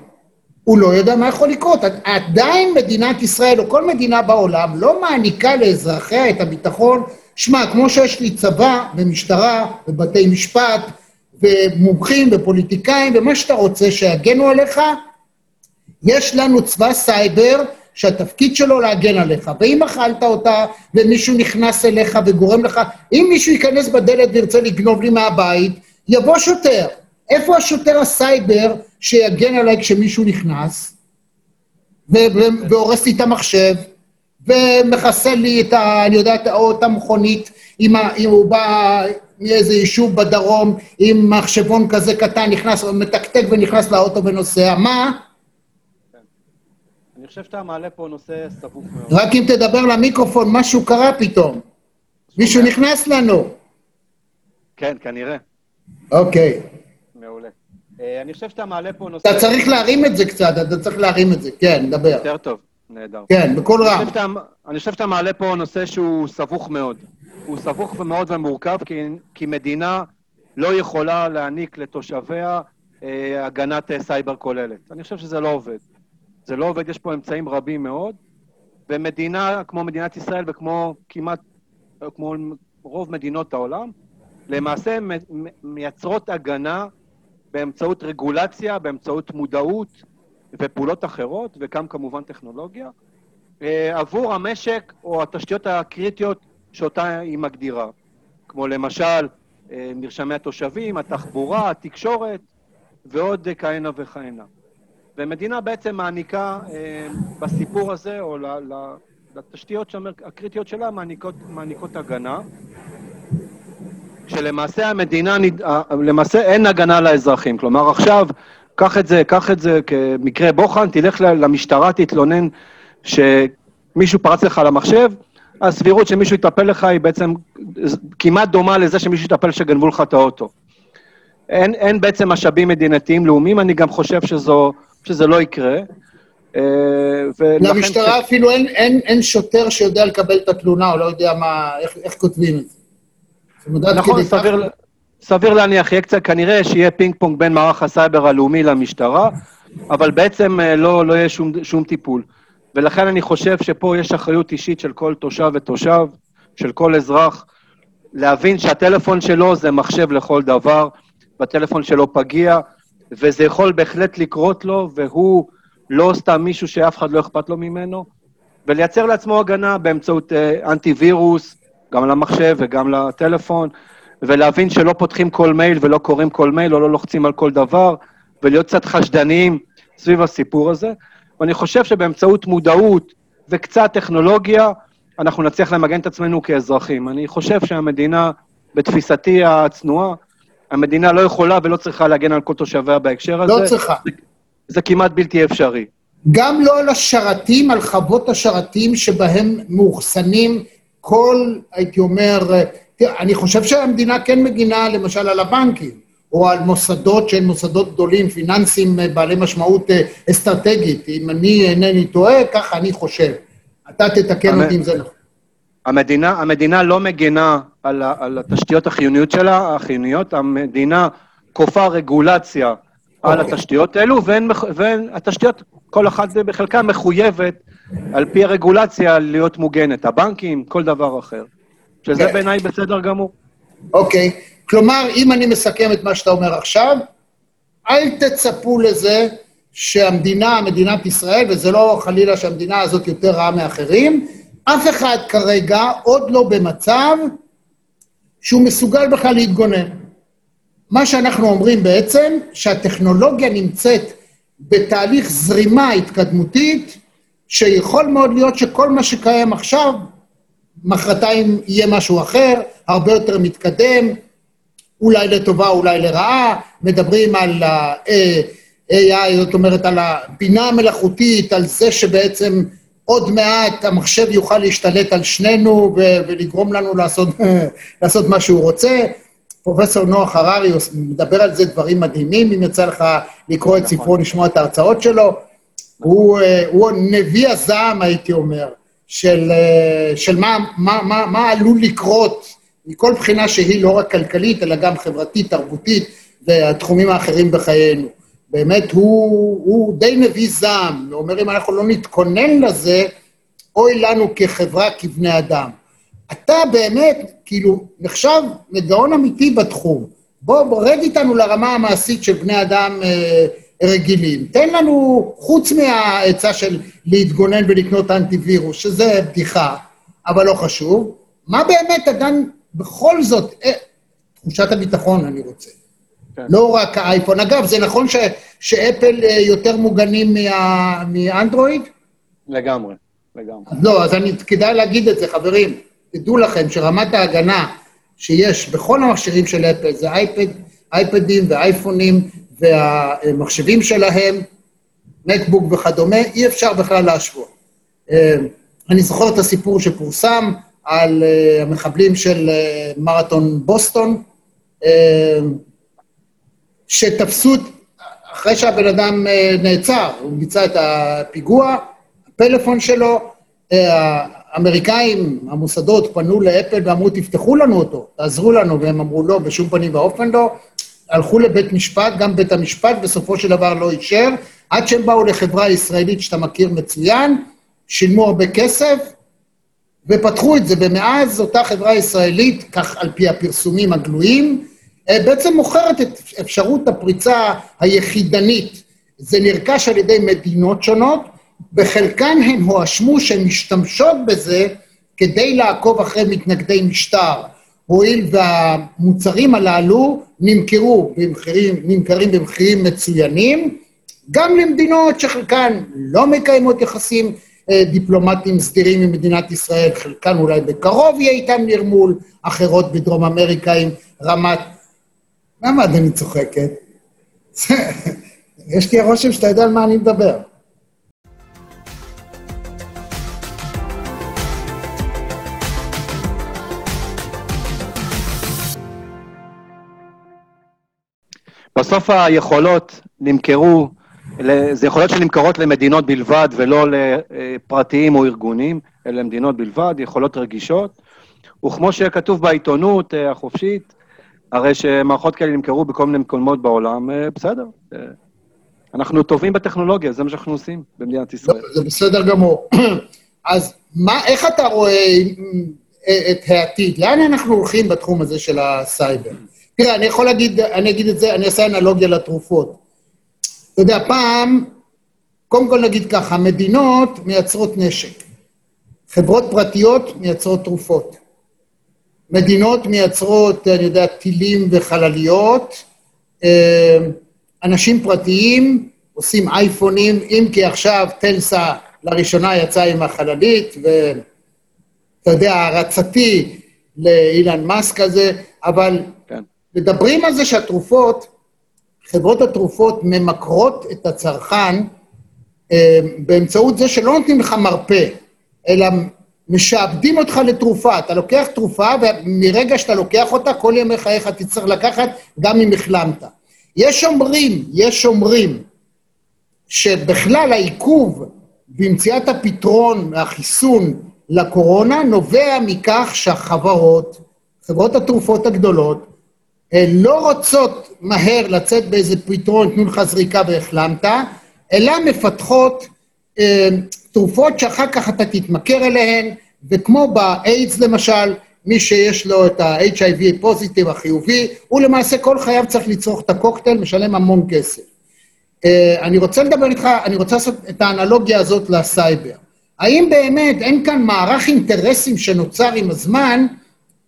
הוא לא יודע מה יכול לקרות. עדיין מדינת ישראל, או כל מדינה בעולם, לא מעניקה לאזרחיה את הביטחון. שמע, כמו שיש לי צבא ומשטרה ובתי משפט ומומחים ופוליטיקאים ומה שאתה רוצה שיגנו עליך, יש לנו צבא סייבר שהתפקיד שלו להגן עליך, ואם אכלת אותה ומישהו נכנס אליך וגורם לך, אם מישהו ייכנס בדלת וירצה לגנוב לי מהבית, יבוא שוטר. איפה השוטר הסייבר שיגן עליי כשמישהו נכנס והורס לי את המחשב ומחסל לי את ה... אני יודע, או את המכונית, אם, אם הוא בא מאיזה יישוב בדרום עם מחשבון כזה קטן, נכנס, מתקתק ונכנס לאוטו ונוסע, מה? חושב שאתה מעלה פה נושא סבוך מאוד. רק אם תדבר למיקרופון, משהו קרה פתאום. מישהו נכנס לנו. כן, כנראה. אוקיי. מעולה. אה, אני חושב שאתה מעלה פה נושא... אתה צריך להרים את זה קצת, אתה צריך להרים את זה. כן, דבר. יותר טוב, נהדר. כן, בקול רם. אני חושב שאתה מעלה פה נושא שהוא סבוך מאוד. הוא סבוך מאוד ומורכב, כי, כי מדינה לא יכולה להעניק לתושביה אה, הגנת אה, סייבר כוללת. אני חושב שזה לא עובד. זה לא עובד, יש פה אמצעים רבים מאוד, ומדינה כמו מדינת ישראל וכמו כמעט, כמו רוב מדינות העולם, למעשה מייצרות הגנה באמצעות רגולציה, באמצעות מודעות ופעולות אחרות, וגם כמובן טכנולוגיה, אה, עבור המשק או התשתיות הקריטיות שאותה היא מגדירה, כמו למשל אה, מרשמי התושבים, התחבורה, התקשורת ועוד כהנה וכהנה. ומדינה בעצם מעניקה אה, בסיפור הזה, או לתשתיות הקריטיות שלה, מעניקות, מעניקות הגנה. שלמעשה המדינה, למעשה אין הגנה לאזרחים. כלומר, עכשיו, קח את זה, קח את זה כמקרה בוחן, תלך למשטרה, תתלונן שמישהו פרץ לך למחשב, הסבירות שמישהו יטפל לך היא בעצם כמעט דומה לזה שמישהו יטפל שגנבו לך את האוטו. אין, אין בעצם משאבים מדינתיים לאומיים, אני גם חושב שזו, שזה לא יקרה. אה, למשטרה ש... אפילו אין, אין, אין שוטר שיודע לקבל את התלונה, או לא יודע מה, איך, איך כותבים את זה. נכון, סביר, סביר להניח, יהיה קצת, כנראה שיהיה פינג פונג בין מערך הסייבר הלאומי למשטרה, אבל בעצם אה, לא, לא יהיה שום, שום טיפול. ולכן אני חושב שפה יש אחריות אישית של כל תושב ותושב, של כל אזרח, להבין שהטלפון שלו זה מחשב לכל דבר, והטלפון שלו פגיע, וזה יכול בהחלט לקרות לו, והוא לא סתם מישהו שאף אחד לא אכפת לו ממנו, ולייצר לעצמו הגנה באמצעות אה, אנטי וירוס, גם למחשב וגם לטלפון, ולהבין שלא פותחים כל מייל ולא קוראים כל מייל או לא לוחצים על כל דבר, ולהיות קצת חשדניים סביב הסיפור הזה. ואני חושב שבאמצעות מודעות וקצת טכנולוגיה, אנחנו נצליח למגן את עצמנו כאזרחים. אני חושב שהמדינה, בתפיסתי הצנועה, המדינה לא יכולה ולא צריכה להגן על כל תושביה בהקשר הזה. לא צריכה. זה, זה כמעט בלתי אפשרי. גם לא על השרתים, על חוות השרתים שבהם מאוחסנים כל, הייתי אומר, תראה, אני חושב שהמדינה כן מגינה למשל על הבנקים, או על מוסדות שהן מוסדות גדולים, פיננסיים בעלי משמעות אה, אסטרטגית. אם אני אינני טועה, ככה אני חושב. אתה תתקן אותי אם זה נכון. המדינה, המדינה לא מגנה על, ה, על התשתיות החיוניות שלה, החיוניות, המדינה כופה רגולציה. על אוקיי. התשתיות האלו, והן, והן התשתיות, כל אחת בחלקה מחויבת, על פי הרגולציה, להיות מוגנת. הבנקים, כל דבר אחר. שזה okay. כן. בעיניי בסדר גמור. אוקיי. Okay. כלומר, אם אני מסכם את מה שאתה אומר עכשיו, אל תצפו לזה שהמדינה, מדינת ישראל, וזה לא חלילה שהמדינה הזאת יותר רעה מאחרים, אף אחד כרגע עוד לא במצב שהוא מסוגל בכלל להתגונן. מה שאנחנו אומרים בעצם, שהטכנולוגיה נמצאת בתהליך זרימה התקדמותית, שיכול מאוד להיות שכל מה שקיים עכשיו, מחרתיים יהיה משהו אחר, הרבה יותר מתקדם, אולי לטובה, אולי לרעה, מדברים על ה-AI, זאת אומרת, על הבינה המלאכותית, על זה שבעצם עוד מעט המחשב יוכל להשתלט על שנינו ולגרום לנו לעשות, [LAUGHS] לעשות מה שהוא רוצה. פרופסור נוח הררי מדבר על זה דברים מדהימים, אם יצא לך לקרוא את ספרו, לשמוע את ההרצאות שלו. הוא, הוא נביא הזעם, הייתי אומר, של, של מה, מה, מה, מה עלול לקרות מכל בחינה שהיא, לא רק כלכלית, אלא גם חברתית, תרבותית והתחומים האחרים בחיינו. באמת הוא, הוא די נביא זעם, הוא אומר אם אנחנו לא נתכונן לזה, אוי לנו כחברה, כבני אדם. אתה באמת, כאילו, נחשב לגאון אמיתי בתחום. בוא, בוא, רד איתנו לרמה המעשית של בני אדם אה, רגילים. תן לנו, חוץ מהעצה של להתגונן ולקנות אנטיווירוס, שזה בדיחה, אבל לא חשוב, מה באמת אדם, בכל זאת, אה, תחושת הביטחון אני רוצה. כן. לא רק האייפון. אגב, זה נכון ש, שאפל אה, יותר מוגנים מה, מאנדרואיד? לגמרי, לגמרי. לא, אז אני, כדאי להגיד את זה, חברים. תדעו לכם שרמת ההגנה שיש בכל המכשירים של אפל, זה אייפד, אייפדים ואייפונים והמחשבים שלהם, מקבוק וכדומה, אי אפשר בכלל להשוות. אה, אני זוכר את הסיפור שפורסם על אה, המחבלים של מרתון בוסטון, שתפסו, אחרי שהבן אדם אה, נעצר, הוא ביצע את הפיגוע, הפלאפון שלו, אה, האמריקאים, המוסדות, פנו לאפל ואמרו, תפתחו לנו אותו, תעזרו לנו, והם אמרו, לא, בשום פנים ואופן לא. הלכו לבית משפט, גם בית המשפט בסופו של דבר לא אישר, עד שהם באו לחברה ישראלית שאתה מכיר מצוין, שילמו הרבה כסף, ופתחו את זה, ומאז אותה חברה ישראלית, כך על פי הפרסומים הגלויים, בעצם מוכרת את אפשרות הפריצה היחידנית. זה נרכש על ידי מדינות שונות, בחלקן הן הואשמו שהן משתמשות בזה כדי לעקוב אחרי מתנגדי משטר. הואיל והמוצרים הללו נמכרו במחירים, נמכרים במחירים מצוינים, גם למדינות שחלקן לא מקיימות יחסים אה, דיפלומטיים סדירים עם מדינת ישראל, חלקן אולי בקרוב יהיה איתם נרמול, אחרות בדרום אמריקה עם רמת למה אדוני צוחקת? [LAUGHS] יש לי הרושם שאתה יודע על מה אני מדבר. בסוף היכולות נמכרו, זה יכולות שנמכרות למדינות בלבד ולא לפרטיים או ארגונים, אלא למדינות בלבד, יכולות רגישות. וכמו שכתוב בעיתונות אה, החופשית, הרי שמערכות כאלה נמכרו בכל מיני מקומות בעולם, אה, בסדר. אה, אנחנו טובים בטכנולוגיה, זה מה שאנחנו עושים במדינת ישראל. לא, זה בסדר גמור. [CLEARS THROAT] אז מה, איך אתה רואה אה, את העתיד? לאן אנחנו הולכים בתחום הזה של הסייבר? תראה, אני יכול להגיד, אני אגיד את זה, אני אעשה אנלוגיה לתרופות. אתה יודע, פעם, קודם כל נגיד ככה, מדינות מייצרות נשק. חברות פרטיות מייצרות תרופות. מדינות מייצרות, אני יודע, טילים וחלליות, אה, אנשים פרטיים עושים אייפונים, אם כי עכשיו טלסה לראשונה יצא עם החללית, ואתה יודע, הערצתי לאילן מאסק הזה, אבל כן. מדברים על זה שהתרופות, חברות התרופות ממכרות את הצרכן אה, באמצעות זה שלא נותנים לך מרפא, אלא משעבדים אותך לתרופה. אתה לוקח תרופה, ומרגע שאתה לוקח אותה, כל ימי חייך תצטרך לקחת, גם אם החלמת. יש אומרים, יש אומרים, שבכלל העיכוב במציאת הפתרון והחיסון לקורונה נובע מכך שהחברות, חברות התרופות הגדולות, לא רוצות מהר לצאת באיזה פתרון, תנו לך זריקה והחלמת, אלא מפתחות אה, תרופות שאחר כך אתה תתמכר אליהן, וכמו באיידס למשל, מי שיש לו את ה-HIV פוזיטיב החיובי, הוא למעשה כל חייו צריך לצרוך את הקוקטייל, משלם המון כסף. אה, אני רוצה לדבר איתך, אני רוצה לעשות את האנלוגיה הזאת לסייבר. האם באמת אין כאן מערך אינטרסים שנוצר עם הזמן,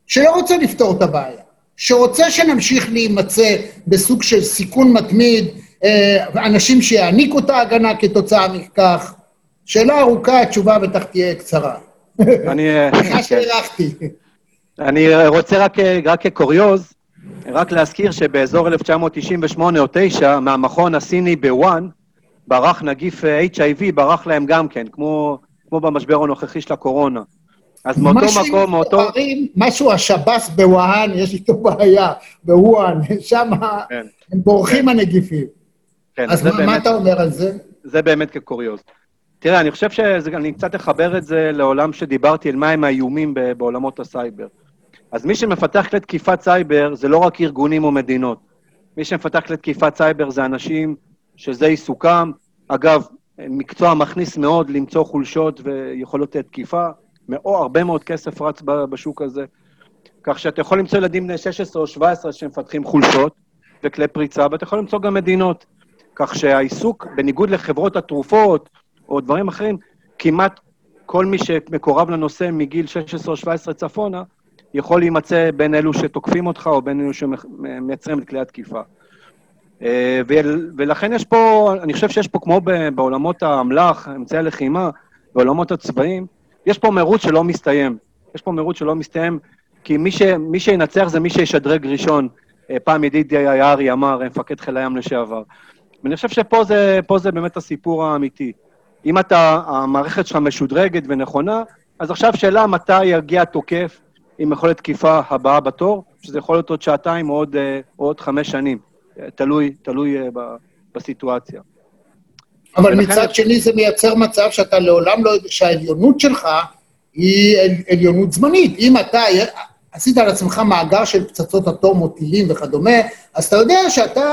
שלא רוצה לפתור את הבעיה, שרוצה שנמשיך להימצא בסוג של סיכון מתמיד, אה, אנשים שיעניקו את ההגנה כתוצאה מכך? שאלה ארוכה, התשובה בטח תהיה קצרה. אני... [LAUGHS] סליחה שהארכתי. אני רוצה רק, רק כקוריוז, רק להזכיר שבאזור 1998 או 9, מהמכון הסיני בוואן, ברח נגיף HIV, ברח להם גם כן, כמו, כמו במשבר הנוכחי של הקורונה. אז מאותו מקום, מאותו... משהו השב"ס בווהאן, יש איתו בעיה, בווהאן, [LAUGHS] שם כן. הם בורחים כן. הנגיפים. כן, אז מה, באמת, מה אתה אומר על זה? זה באמת כקוריוז. תראה, אני חושב שאני קצת אחבר את זה לעולם שדיברתי, על מהם האיומים בעולמות הסייבר. אז מי שמפתח כלי תקיפת סייבר זה לא רק ארגונים או מדינות. מי שמפתח כלי תקיפת סייבר זה אנשים שזה עיסוקם. אגב, מקצוע מכניס מאוד למצוא חולשות ויכולות תקיפה. מאו, הרבה מאוד כסף רץ בשוק הזה. כך שאתה יכול למצוא ילדים בני 16 או 17 שמפתחים חולשות וכלי פריצה, ואתה יכול למצוא גם מדינות. כך שהעיסוק, בניגוד לחברות התרופות או דברים אחרים, כמעט כל מי שמקורב לנושא מגיל 16 או 17 צפונה, יכול להימצא בין אלו שתוקפים אותך או בין אלו שמייצרים את כלי התקיפה. ולכן יש פה, אני חושב שיש פה, כמו בעולמות האמל"ח, אמצעי הלחימה, בעולמות הצבאיים, יש פה מרוץ שלא מסתיים. יש פה מרוץ שלא מסתיים, כי מי, ש, מי שינצח זה מי שישדרג ראשון. אה, פעם ידידי יערי אמר, מפקד חיל הים לשעבר. ואני חושב שפה זה, זה באמת הסיפור האמיתי. אם אתה, המערכת שלך משודרגת ונכונה, אז עכשיו שאלה מתי יגיע התוקף עם יכולת תקיפה הבאה בתור, שזה יכול להיות עוד שעתיים או עוד, אה, או עוד חמש שנים, תלוי, תלוי אה, בסיטואציה. אבל ולכן... מצד שני זה מייצר מצב שאתה לעולם לא שהעליונות שלך היא עליונות זמנית. אם אתה עשית על עצמך מאגר של פצצות אטום או טילים וכדומה, אז אתה יודע שאתה...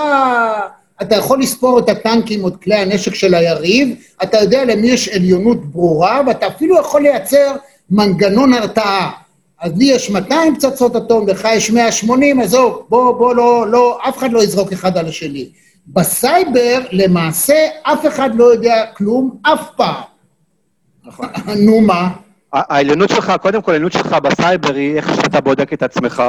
אתה יכול לספור את הטנקים או את כלי הנשק של היריב, אתה יודע למי יש עליונות ברורה, ואתה אפילו יכול לייצר מנגנון הרתעה. אז לי יש 200 פצצות אטום, לך יש 180, עזוב, בוא, בוא, לא, לא, אף אחד לא יזרוק אחד על השני. בסייבר, למעשה, אף אחד לא יודע כלום אף פעם. נכון. [LAUGHS] נו, מה? העליונות שלך, קודם כל, העליונות שלך בסייבר היא איך שאתה בודק את עצמך,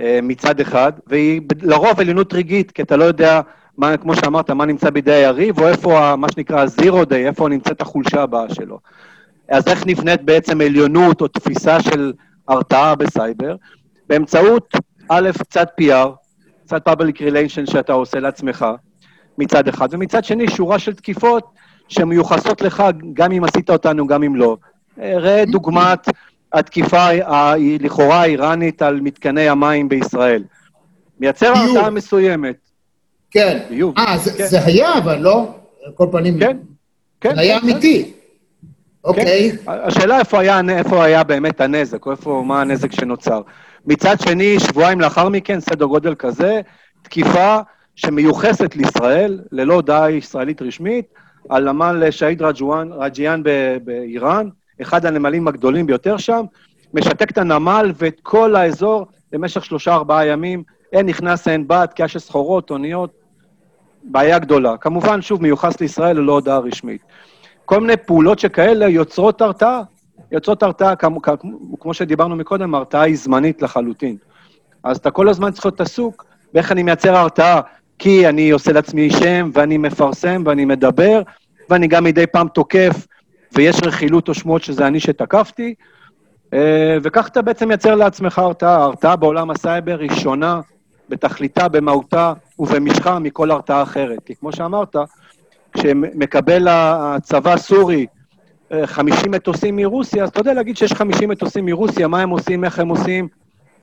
אה, מצד אחד, והיא לרוב עליונות רגעית, כי אתה לא יודע, מה, כמו שאמרת, מה נמצא בידי היריב, או איפה, מה שנקרא ה-zero day, איפה נמצאת החולשה הבאה שלו. אז איך נבנית בעצם עליונות או תפיסה של הרתעה בסייבר? באמצעות, א', קצת PR, קצת public relation שאתה עושה לעצמך, מצד אחד, ומצד שני, שורה של תקיפות שמיוחסות לך, גם אם עשית אותנו, גם אם לא. ראה דוגמת התקיפה לכאורה האיראנית על מתקני המים בישראל. מייצר הרתעה מסוימת. כן. ביוב. אה, זה, כן. זה היה, אבל לא? על כל פנים... כן, כן. זה היה כן, אמיתי. כן. אוקיי. כן. השאלה איפה היה, איפה היה באמת הנזק, או איפה, מה הנזק שנוצר. מצד שני, שבועיים לאחר מכן, סדר גודל כזה, תקיפה שמיוחסת לישראל, ללא הודעה ישראלית רשמית, על נמל שהיד רג'יאן באיראן, אחד הנמלים הגדולים ביותר שם, משתק את הנמל ואת כל האזור במשך שלושה-ארבעה ימים, אין נכנס, אין בא, תקיעה של סחורות, אוניות, בעיה גדולה. כמובן, שוב, מיוחס לישראל ללא הודעה רשמית. כל מיני פעולות שכאלה יוצרות הרתעה. יוצרות הרתעה, כמו, כמו שדיברנו מקודם, הרתעה היא זמנית לחלוטין. אז אתה כל הזמן צריך להיות עסוק באיך אני מייצר הרתעה, כי אני עושה לעצמי שם, ואני מפרסם, ואני מדבר, ואני גם מדי פעם תוקף, ויש רכילות או שמועות שזה אני שתקפתי, אה, וכך אתה בעצם מייצר לעצמך הרתעה. ההרתעה בעולם הסייבר היא שונה בתכליתה, במהותה ובמשכה מכל הרתעה אחרת. כי כמו שאמרת, כשמקבל הצבא הסורי 50 אה, מטוסים מרוסיה, אז אתה יודע להגיד שיש 50 מטוסים מרוסיה, מה הם עושים, איך הם עושים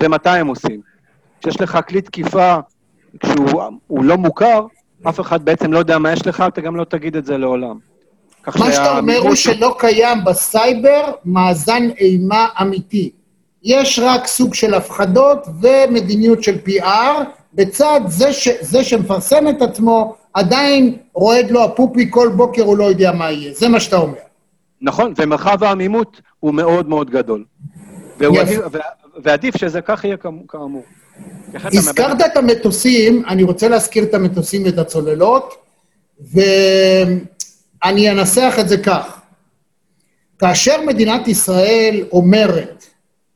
ומתי הם עושים. כשיש לך כלי תקיפה, כשהוא לא מוכר, אף אחד בעצם לא יודע מה יש לך, אתה גם לא תגיד את זה לעולם. מה שאתה אומר הוא שלא קיים בסייבר מאזן אימה אמיתי. יש רק סוג של הפחדות ומדיניות של PR, בצד זה, ש, זה שמפרסם את עצמו, עדיין רועד לו הפופי כל בוקר, הוא לא יודע מה יהיה. זה מה שאתה אומר. נכון, ומרחב העמימות הוא מאוד מאוד גדול. עדיף, ועדיף שזה כך יהיה כאמור. הזכרת את המטוסים, אני רוצה להזכיר את המטוסים ואת הצוללות, ואני אנסח את זה כך. כאשר מדינת ישראל אומרת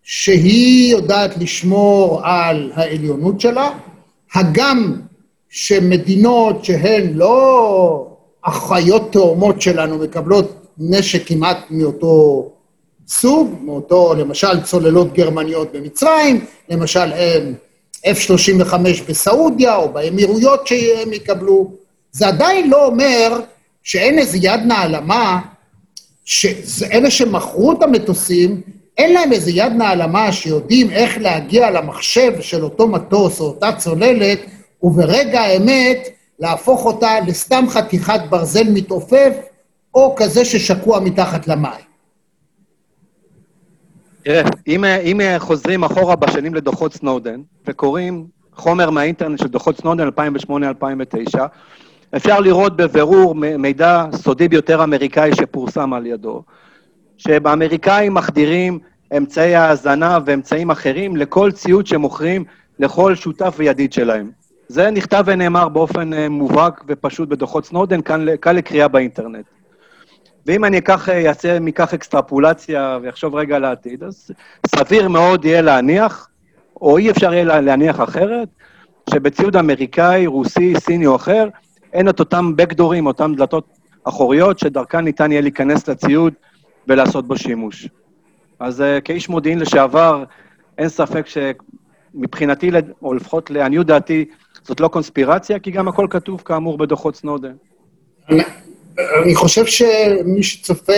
שהיא יודעת לשמור על העליונות שלה, הגם שמדינות שהן לא אחיות תאומות שלנו מקבלות נשק כמעט מאותו סוג, מאותו, למשל, צוללות גרמניות במצרים, למשל F-35 בסעודיה או באמירויות שהם יקבלו. זה עדיין לא אומר שאין איזה יד נעלמה, שאלה שמכרו את המטוסים, אין להם איזה יד נעלמה שיודעים איך להגיע למחשב של אותו מטוס או אותה צוללת, וברגע האמת להפוך אותה לסתם חתיכת ברזל מתעופף, או כזה ששקוע מתחת למים. תראה, אם, אם חוזרים אחורה בשנים לדוחות סנודן, וקוראים חומר מהאינטרנט של דוחות סנודן 2008-2009, אפשר לראות בבירור מידע סודי ביותר אמריקאי שפורסם על ידו, שהאמריקאים מחדירים אמצעי האזנה ואמצעים אחרים לכל ציוד שמוכרים לכל שותף וידיד שלהם. זה נכתב ונאמר באופן אה, מובהק ופשוט בדוחות סנודן, כאן, כאן לקריאה באינטרנט. ואם אני אקח, אעשה מכך אקסטרפולציה ויחשוב רגע על העתיד, אז סביר מאוד יהיה להניח, או אי אפשר יהיה להניח אחרת, שבציוד אמריקאי, רוסי, סיני או אחר, אין את אותם בקדורים, אותם דלתות אחוריות, שדרכן ניתן יהיה להיכנס לציוד ולעשות בו שימוש. אז uh, כאיש מודיעין לשעבר, אין ספק שמבחינתי, או לפחות לעניות דעתי, זאת לא קונספירציה, כי גם הכל כתוב כאמור בדוחות סנודן. אני חושב שמי שצופה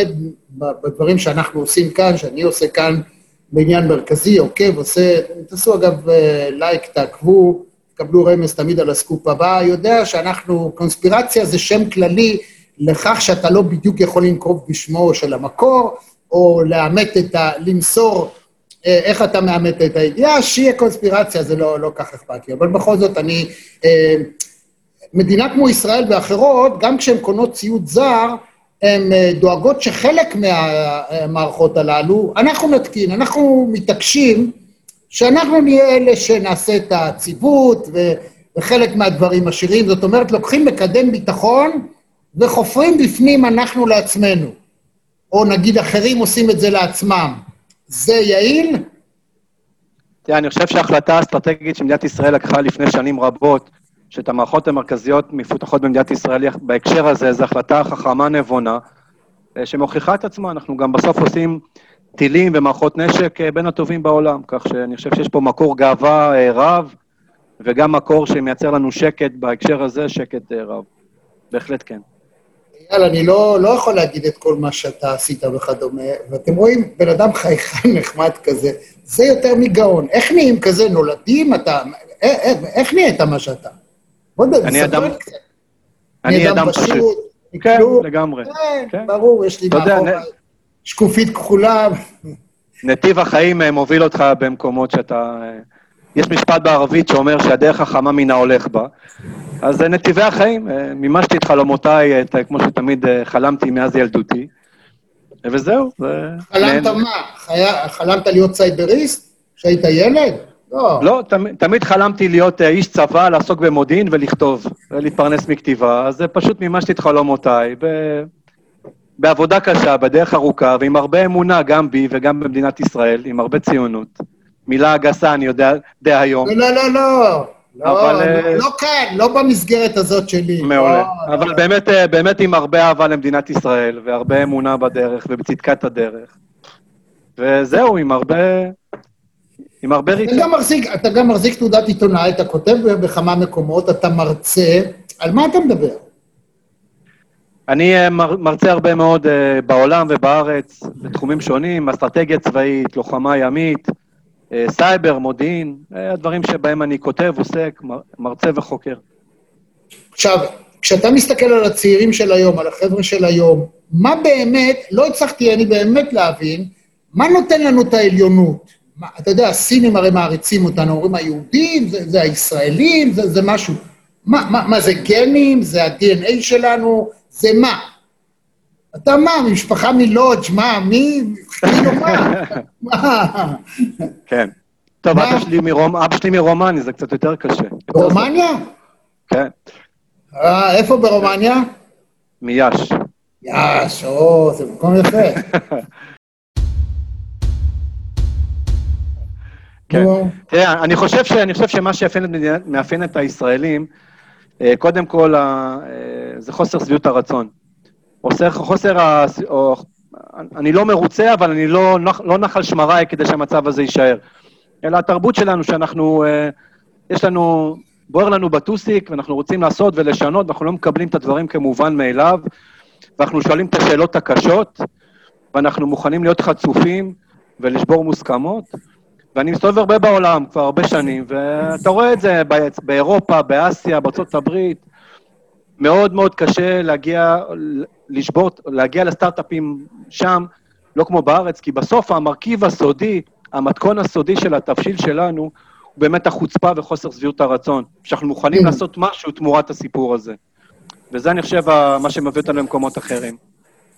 בדברים שאנחנו עושים כאן, שאני עושה כאן בעניין מרכזי, עוקב, עושה, תעשו אגב לייק, תעקבו, תקבלו רמז תמיד על הסקופ הבא, יודע שאנחנו, קונספירציה זה שם כללי לכך שאתה לא בדיוק יכול לנקוב בשמו של המקור, או לאמת את ה... למסור אה, איך אתה מאמת את הידיעה, שיהיה קונספירציה, זה לא, לא כך אכפת לי. אבל בכל זאת, אני... אה, מדינה כמו ישראל ואחרות, גם כשהן קונות ציוד זר, הן אה, דואגות שחלק מהמערכות הללו, אנחנו נתקין, אנחנו מתעקשים שאנחנו נהיה אלה שנעשה את הציוות וחלק מהדברים עשירים. זאת אומרת, לוקחים מקדם ביטחון וחופרים בפנים אנחנו לעצמנו. או נגיד אחרים עושים את זה לעצמם. זה יעיל? תראה, אני חושב שההחלטה האסטרטגית שמדינת ישראל לקחה לפני שנים רבות, שאת המערכות המרכזיות מפותחות במדינת ישראל בהקשר הזה, זו החלטה חכמה נבונה, אה, שמוכיחה את עצמה. אנחנו גם בסוף עושים טילים ומערכות נשק אה, בין הטובים בעולם, כך שאני חושב שיש פה מקור גאווה אה, רב, וגם מקור שמייצר לנו שקט בהקשר הזה, שקט רב. בהחלט כן. אייל, אני לא, לא יכול להגיד את כל מה שאתה עשית וכדומה, ואתם רואים בן אדם חייכן [LAUGHS] נחמד כזה, זה יותר מגאון. איך נהיים כזה? נולדים? אתה... איך, איך נהיית מה שאתה? בוא נדבר, אני אדם... אני אדם פשוט. כן, לגמרי. כן, כן, ברור, יש לי מאחור שקופית כחולה. נתיב החיים אה, מוביל אותך במקומות שאתה... אה, יש משפט בערבית שאומר שהדרך החמה מן ההולך בה. אז זה נתיבי החיים, אה, מימשתי את חלומותיי, את, כמו שתמיד חלמתי מאז ילדותי, וזהו. חלמת מה? חלמת להיות סייבריסט כשהיית ילד? לא. לא, תמיד, תמיד חלמתי להיות אה, איש צבא, לעסוק במודיעין ולכתוב, ולהתפרנס מכתיבה, אז פשוט מימשתי את חלומותיי ב... בעבודה קשה, בדרך ארוכה, ועם הרבה אמונה, גם בי וגם במדינת ישראל, עם הרבה ציונות. מילה גסה, אני יודע, די היום. לא, לא, לא, לא. לא, אבל, לא, אה, לא כאן, לא במסגרת הזאת שלי. מעולה. לא, אבל לא. באמת, אה, באמת עם הרבה אהבה למדינת ישראל, והרבה אמונה בדרך, ובצדקת הדרך. וזהו, עם הרבה... עם הרבה אתה ריצה. גם מחזיק, אתה גם מחזיק תעודת עיתונאי, אתה כותב בכמה מקומות, אתה מרצה, על מה אתה מדבר? אני אה, מר- מרצה הרבה מאוד בעולם ובארץ, בתחומים שונים, אסטרטגיה צבאית, לוחמה ימית, סייבר, מודיעין, אה, הדברים שבהם אני כותב, עוסק, מר- מרצה וחוקר. עכשיו, כשאתה מסתכל על הצעירים של היום, על החבר'ה של היום, מה באמת, לא הצלחתי אני באמת להבין, מה נותן לנו את העליונות? מה, אתה יודע, הסינים הרי מעריצים אותנו, אומרים היהודים, זה, זה הישראלים, זה, זה משהו. מה, מה, מה זה גנים? זה ה-DNA שלנו? זה מה? אתה מה, משפחה מלודג', מה, מי, [LAUGHS] כאילו מה? כן. טוב? אבא שלי, מרומ... אבא שלי מרומני, זה קצת יותר קשה. רומניה? כן, אה, איפה ברומניה? מיאש. יאש, או, זה מקום יפה. [LAUGHS] כן. תראה, אני חושב, ש, אני חושב שמה שיאפיין את, הישראלים, אה, קודם כל, אה, זה חוסר שביעות הרצון. חוסר, חוסר ה... או, אני לא מרוצה, אבל אני לא, נח- לא נחל שמריי כדי שהמצב הזה יישאר. אלא התרבות שלנו, שאנחנו, אה, יש לנו, בוער לנו בטוסיק, ואנחנו רוצים לעשות ולשנות, ואנחנו לא מקבלים את הדברים כמובן מאליו, ואנחנו שואלים את השאלות הקשות, ואנחנו מוכנים להיות חצופים ולשבור מוסכמות. ואני מסתובב הרבה בעולם כבר הרבה שנים, ואתה רואה את זה באירופה, באסיה, בארצות הברית. מאוד מאוד קשה להגיע, לשבור, להגיע לסטארט-אפים שם, לא כמו בארץ, כי בסוף המרכיב הסודי, המתכון הסודי של התבשיל שלנו, הוא באמת החוצפה וחוסר שביעות הרצון. שאנחנו מוכנים Mm. לעשות משהו תמורת הסיפור הזה. וזה, אני חושב, מה שמביא אותנו למקומות אחרים.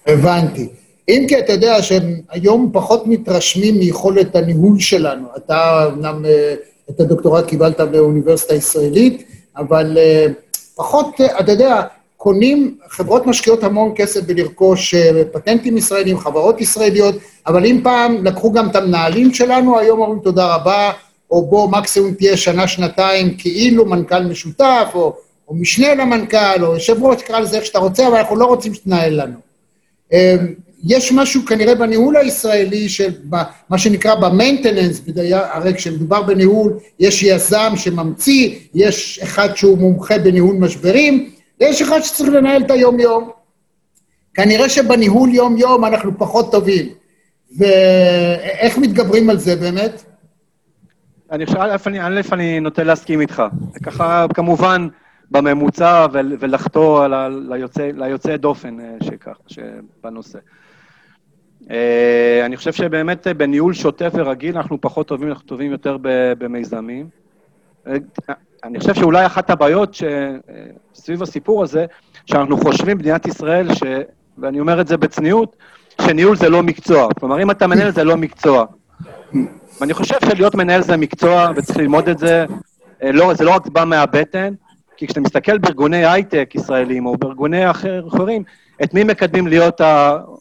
הבנתי. אם כי אתה יודע שהם היום פחות מתרשמים מיכולת הניהול שלנו. אתה אמנם אה, את הדוקטורט קיבלת באוניברסיטה הישראלית, אבל אה, פחות, אה, אתה יודע, קונים, חברות משקיעות המון כסף בלרכוש אה, פטנטים ישראלים, חברות ישראליות, אבל אם פעם לקחו גם את המנהלים שלנו, היום אומרים תודה רבה, או בוא מקסימום תהיה שנה-שנתיים כאילו מנכ"ל משותף, או, או משנה למנכ"ל, או יושב ראש, תקרא לזה איך שאתה רוצה, אבל אנחנו לא רוצים שתנהל לנו. יש משהו כנראה בניהול הישראלי, של מה שנקרא במיינטננס, הרי כשמדובר בניהול, יש יזם שממציא, יש אחד שהוא מומחה בניהול משברים, ויש אחד שצריך לנהל את היום-יום. כנראה שבניהול יום-יום אנחנו פחות טובים. ואיך מתגברים על זה באמת? אני חושב, א', אני, נוטה להסכים איתך. ככה, כמובן, בממוצע ול- ולחטוא ליוצא, ליוצא דופן אה, שכך, שבנושא. אה, אני חושב שבאמת אה, בניהול שוטף ורגיל אנחנו פחות טובים, אנחנו טובים יותר במיזמים. אה, אני חושב שאולי אחת הבעיות סביב הסיפור הזה, שאנחנו חושבים במדינת ישראל, ש... ואני אומר את זה בצניעות, שניהול זה לא מקצוע. כלומר, אם אתה מנהל זה לא מקצוע. ואני חושב שלהיות מנהל זה מקצוע, וצריך ללמוד את זה. לא, זה לא רק בא מהבטן, כי כשאתה מסתכל בארגוני הייטק ישראלים, או בארגוני אחר, אחרים, את מי מקדמים להיות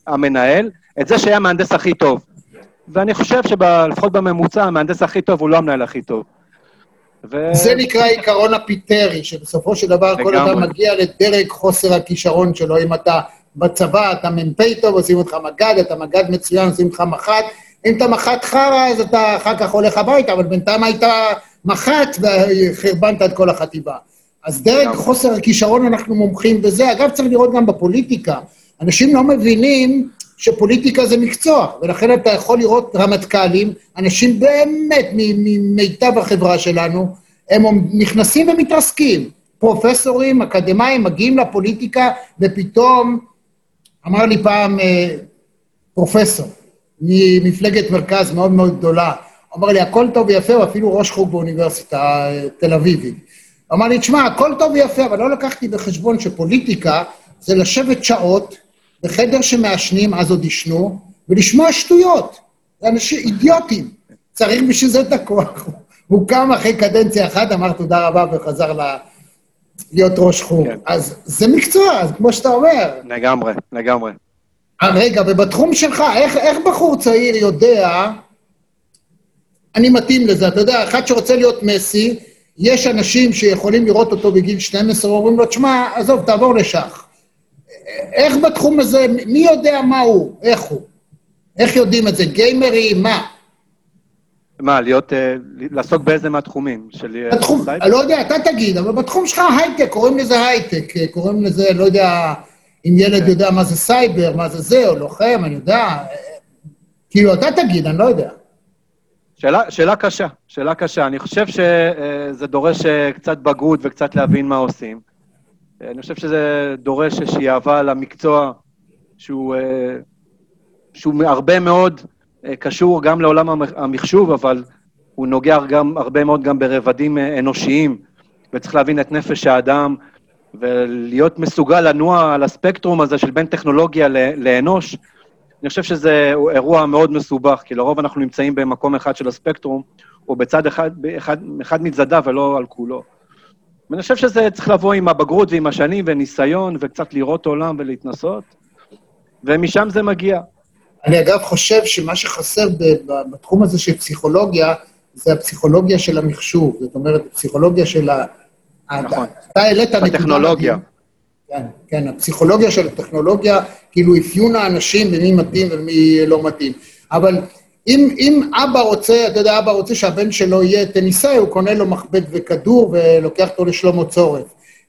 המנהל? את זה שהיה המהנדס הכי טוב. ואני חושב שלפחות בממוצע, המהנדס הכי טוב הוא לא המנהל הכי טוב. ו... זה נקרא עיקרון הפיטרי, שבסופו של דבר כל. אדם מגיע לדרג חוסר הכישרון שלו. אם אתה בצבא, אתה מ"פ טוב, עושים אותך מג"ד, אתה מג"ד מצוין, עושים אותך מח"ט. אם אתה מח"ט חרא, אז אתה אחר כך הולך הביתה, אבל בינתיים היית מח"ט וחרבנת את כל החטיבה. אז דרג. חוסר הכישרון, אנחנו מומחים בזה. אגב, צריך לראות גם בפוליטיקה. אנשים לא מבינים שפוליטיקה זה מקצוע, ולכן אתה יכול לראות רמטכ"לים, אנשים באמת ממיטב החברה שלנו, הם נכנסים ומתרסקים. פרופסורים, אקדמאים, מגיעים לפוליטיקה, ופתאום, אמר לי פעם אה, פרופסור ממפלגת מרכז מאוד מאוד גדולה, אמר לי, הכל טוב ויפה, הוא אפילו ראש חוג באוניברסיטה אה, תל אביבית. אמר לי, תשמע, הכל טוב ויפה, אבל לא לקחתי בחשבון שפוליטיקה זה לשבת שעות בחדר שמעשנים, אז עוד עישנו, ולשמוע שטויות. זה אנשים אידיוטים. צריך בשביל זה את הכוח. הוא קם אחרי קדנציה אחת, אמר תודה רבה וחזר ל... להיות ראש חוג. כן. אז זה מקצוע, אז כמו שאתה אומר. לגמרי, לגמרי. אה, רגע, ובתחום שלך, איך, איך בחור צעיר יודע, אני מתאים לזה, אתה יודע, אחד שרוצה להיות מסי, יש אנשים שיכולים לראות אותו בגיל 12, אומרים לו, תשמע, עזוב, תעבור לשח. איך בתחום הזה, מי יודע מה הוא, איך הוא? איך יודעים את זה? גיימרים, מה? מה, להיות, אה, לעסוק באיזה מהתחומים? של אה, בתחום, סייבר? לא יודע, אתה תגיד, אבל בתחום שלך הייטק, קוראים לזה הייטק, אה, קוראים לזה, לא יודע, אם ילד כן. יודע מה זה סייבר, מה זה זה, או לוחם, אני יודע. כאילו, אתה תגיד, אני לא יודע. שאלה, שאלה קשה, שאלה קשה. אני חושב שזה דורש קצת בגרות וקצת להבין מה עושים. אני חושב שזה דורש איזושהי אהבה למקצוע שהוא, אה, שהוא הרבה מאוד אה, קשור גם לעולם המח- המחשוב, אבל הוא נוגע גם הרבה מאוד גם ברבדים אה, אנושיים, וצריך להבין את נפש האדם, ולהיות מסוגל לנוע על הספקטרום הזה של בין טכנולוגיה לאנוש. אני חושב שזה אירוע מאוד מסובך, כי לרוב אנחנו נמצאים במקום אחד של הספקטרום, או בצד אחד, באחד, אחד מצדדיו ולא על כולו. ואני חושב שזה צריך לבוא עם הבגרות ועם השנים וניסיון, וקצת לראות עולם ולהתנסות, ומשם זה מגיע. אני אגב חושב שמה שחסר בתחום הזה של פסיכולוגיה, זה הפסיכולוגיה של המחשוב. זאת אומרת, הפסיכולוגיה של ה... נכון. אתה העלית נקודה... הטכנולוגיה. כן, כן, הפסיכולוגיה של הטכנולוגיה, כאילו אפיון האנשים ומי מתאים ומי לא מתאים. אבל אם, אם אבא רוצה, אתה יודע, אבא רוצה שהבן שלו יהיה טניסאי, הוא קונה לו מחבט וכדור ולוקח אותו לשלמה צורף.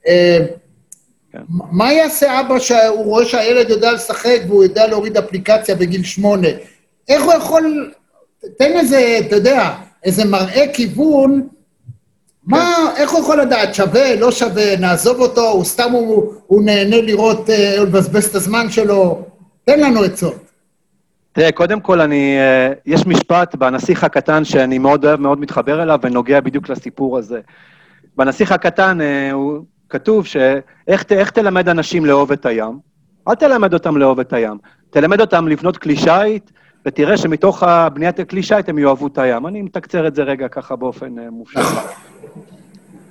אה, כן. מה יעשה אבא שהוא רואה שהילד יודע לשחק והוא יודע להוריד אפליקציה בגיל שמונה? איך הוא יכול... תן איזה, אתה יודע, איזה מראה כיוון, מה, איך הוא יכול לדעת, שווה, לא שווה, נעזוב אותו, הוא סתם, הוא, הוא נהנה לראות, אה, לבזבז את הזמן שלו? תן לנו עצות. תראה, קודם כל, אני, אה, יש משפט בנסיך הקטן שאני מאוד אוהב, מאוד מתחבר אליו, ונוגע בדיוק לסיפור הזה. בנסיך הקטן אה, הוא כתוב שאיך תלמד אנשים לאהוב את הים? אל תלמד אותם לאהוב את הים. תלמד אותם לבנות כלי שיט, ותראה שמתוך בניית הכלי שיט הם יאהבו את הים. אני מתקצר את זה רגע ככה באופן אה, מופשט.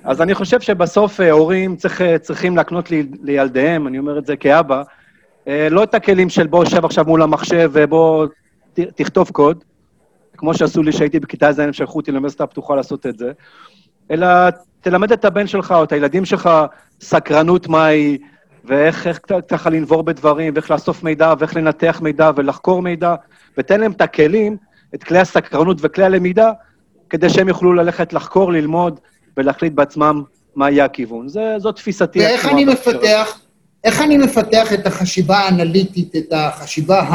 אז אני חושב שבסוף הורים צריך, צריכים להקנות לי, לילדיהם, אני אומר את זה כאבא, לא את הכלים של בוא שב עכשיו מול המחשב ובוא ת, תכתוב קוד, כמו שעשו לי שהייתי בכיתה ז', הם שלחו אותי לאוניברסיטה הפתוחה לעשות את זה, אלא תלמד את הבן שלך או את הילדים שלך סקרנות מהי, ואיך ככה לנבור בדברים, ואיך לאסוף מידע, ואיך לנתח מידע ולחקור מידע, ותן להם את הכלים, את כלי הסקרנות וכלי הלמידה, כדי שהם יוכלו ללכת לחקור, ללמוד ולהחליט בעצמם מה יהיה הכיוון. זה, זו תפיסתי. ואיך אני. מפתח, איך אני מפתח את החשיבה האנליטית, את החשיבה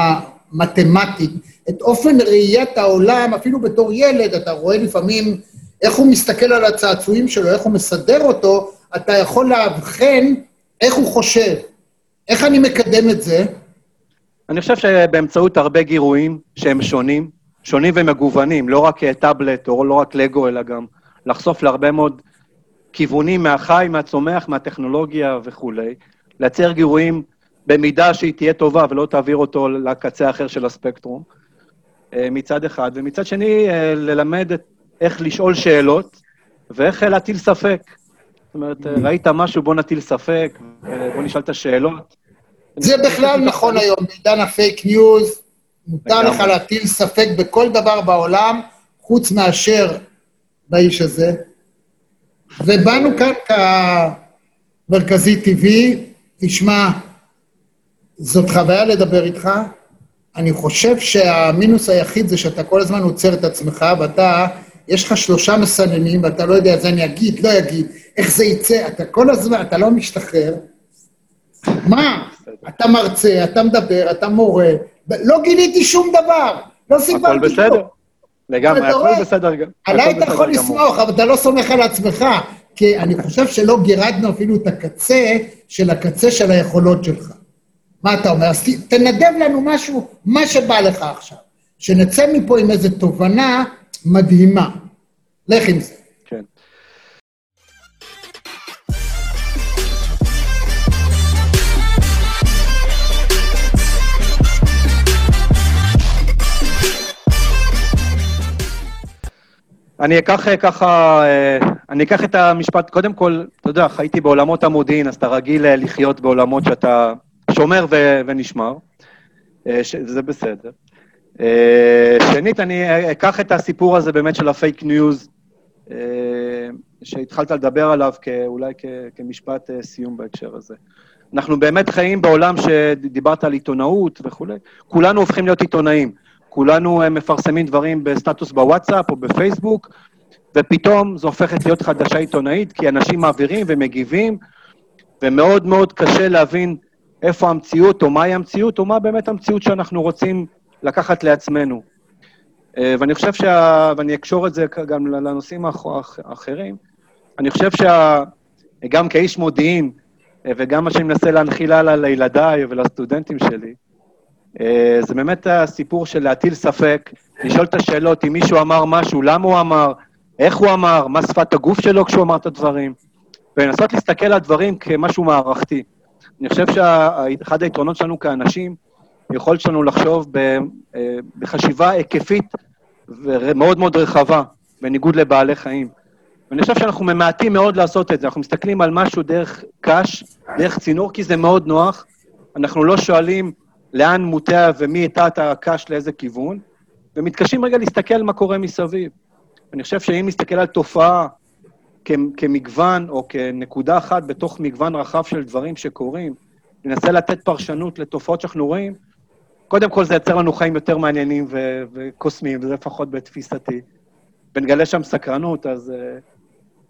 המתמטית, את אופן ראיית העולם, אפילו בתור ילד, אתה רואה לפעמים איך הוא מסתכל על הצעצועים שלו, איך הוא מסדר אותו, אתה יכול לאבחן איך הוא חושב. איך אני מקדם את זה? אני חושב שבאמצעות הרבה גירויים שהם שונים, שונים ומגוונים, לא רק אה, טאבלט או לא רק לגו, אלא גם לחשוף להרבה מאוד כיוונים מהחי, מהצומח, מהטכנולוגיה וכולי, לייצר גירויים במידה שהיא תהיה טובה ולא תעביר אותו לקצה האחר של הספקטרום, אה, מצד אחד, ומצד שני, אה, ללמד איך לשאול שאלות ואיך אה, להטיל ספק. זאת אומרת, ראית משהו, בוא נטיל ספק, בוא נשאל את השאלות. זה בכלל נכון היום, בעידן הפייק ניוז, מותר. לך להטיל ספק בכל דבר בעולם, חוץ מאשר באיש הזה. ובאנו כאן כמרכזי TV, תשמע, זאת חוויה לדבר איתך. אני חושב שהמינוס היחיד זה שאתה כל הזמן עוצר את עצמך, ואתה, יש לך שלושה מסננים, ואתה לא יודע, אז אני אגיד, לא אגיד, איך זה יצא, אתה כל הזמן, אתה לא משתחרר. מה? אתה מרצה, אתה מדבר, אתה מורה, לא גיליתי שום דבר, לא סיפרתי הכל בסדר. לגמרי, הכל? בסדר גם. עליי אתה יכול גמור. לסמוך, אבל אתה לא סומך על עצמך, כי אני חושב שלא גירדנו אפילו את הקצה של הקצה של היכולות שלך. מה אתה אומר? אז תנדב לנו משהו, מה שבא לך עכשיו. שנצא מפה עם איזו תובנה מדהימה. לך עם זה. כן. אני אקח אה, ככה, אה, אני אקח את המשפט, קודם כל, אתה יודע, חייתי בעולמות המודיעין, אז אתה רגיל אה, לחיות בעולמות שאתה שומר ו- ונשמר, אה, ש- זה בסדר. אה, שנית, אני אקח את הסיפור הזה באמת של הפייק ניוז, שהתחלת לדבר עליו אולי כמשפט סיום בהקשר הזה. אנחנו באמת חיים בעולם שדיברת על עיתונאות וכולי, כולנו הופכים להיות עיתונאים. כולנו מפרסמים דברים בסטטוס בוואטסאפ או בפייסבוק, ופתאום זו הופכת להיות חדשה עיתונאית, כי אנשים מעבירים ומגיבים, ומאוד מאוד קשה להבין איפה המציאות, או מהי המציאות, או מה באמת המציאות שאנחנו רוצים לקחת לעצמנו. אה, ואני חושב שה... ואני אקשור את זה גם לנושאים האחרים. אני חושב שגם כאיש מודיעין, אה, וגם מה שאני מנסה להנחיל הלאה לילדיי ולסטודנטים שלי, אה, זה באמת הסיפור של להטיל ספק, לשאול את השאלות אם מישהו אמר משהו, למה הוא אמר, איך הוא אמר, מה שפת הגוף שלו כשהוא אמר את הדברים, ולנסות להסתכל על הדברים כמשהו מערכתי. אני חושב שאחד היתרונות שלנו כאנשים, היכולת שלנו לחשוב אה, בחשיבה היקפית ומאוד מאוד רחבה, בניגוד לבעלי חיים. ואני חושב שאנחנו ממעטים מאוד לעשות את זה. אנחנו מסתכלים על משהו דרך קש, דרך צינור, כי זה מאוד נוח. אנחנו לא שואלים לאן מוטע ומי הטע את הקש לאיזה כיוון, ומתקשים רגע להסתכל מה קורה מסביב. אני חושב שאם נסתכל על תופעה כמגוון או כנקודה אחת בתוך מגוון רחב של דברים שקורים, ננסה לתת פרשנות לתופעות שאנחנו רואים, קודם כל זה יצר לנו חיים יותר מעניינים ו- וקוסמיים, וזה לפחות בתפיסתי. ונגלה שם סקרנות, אז uh,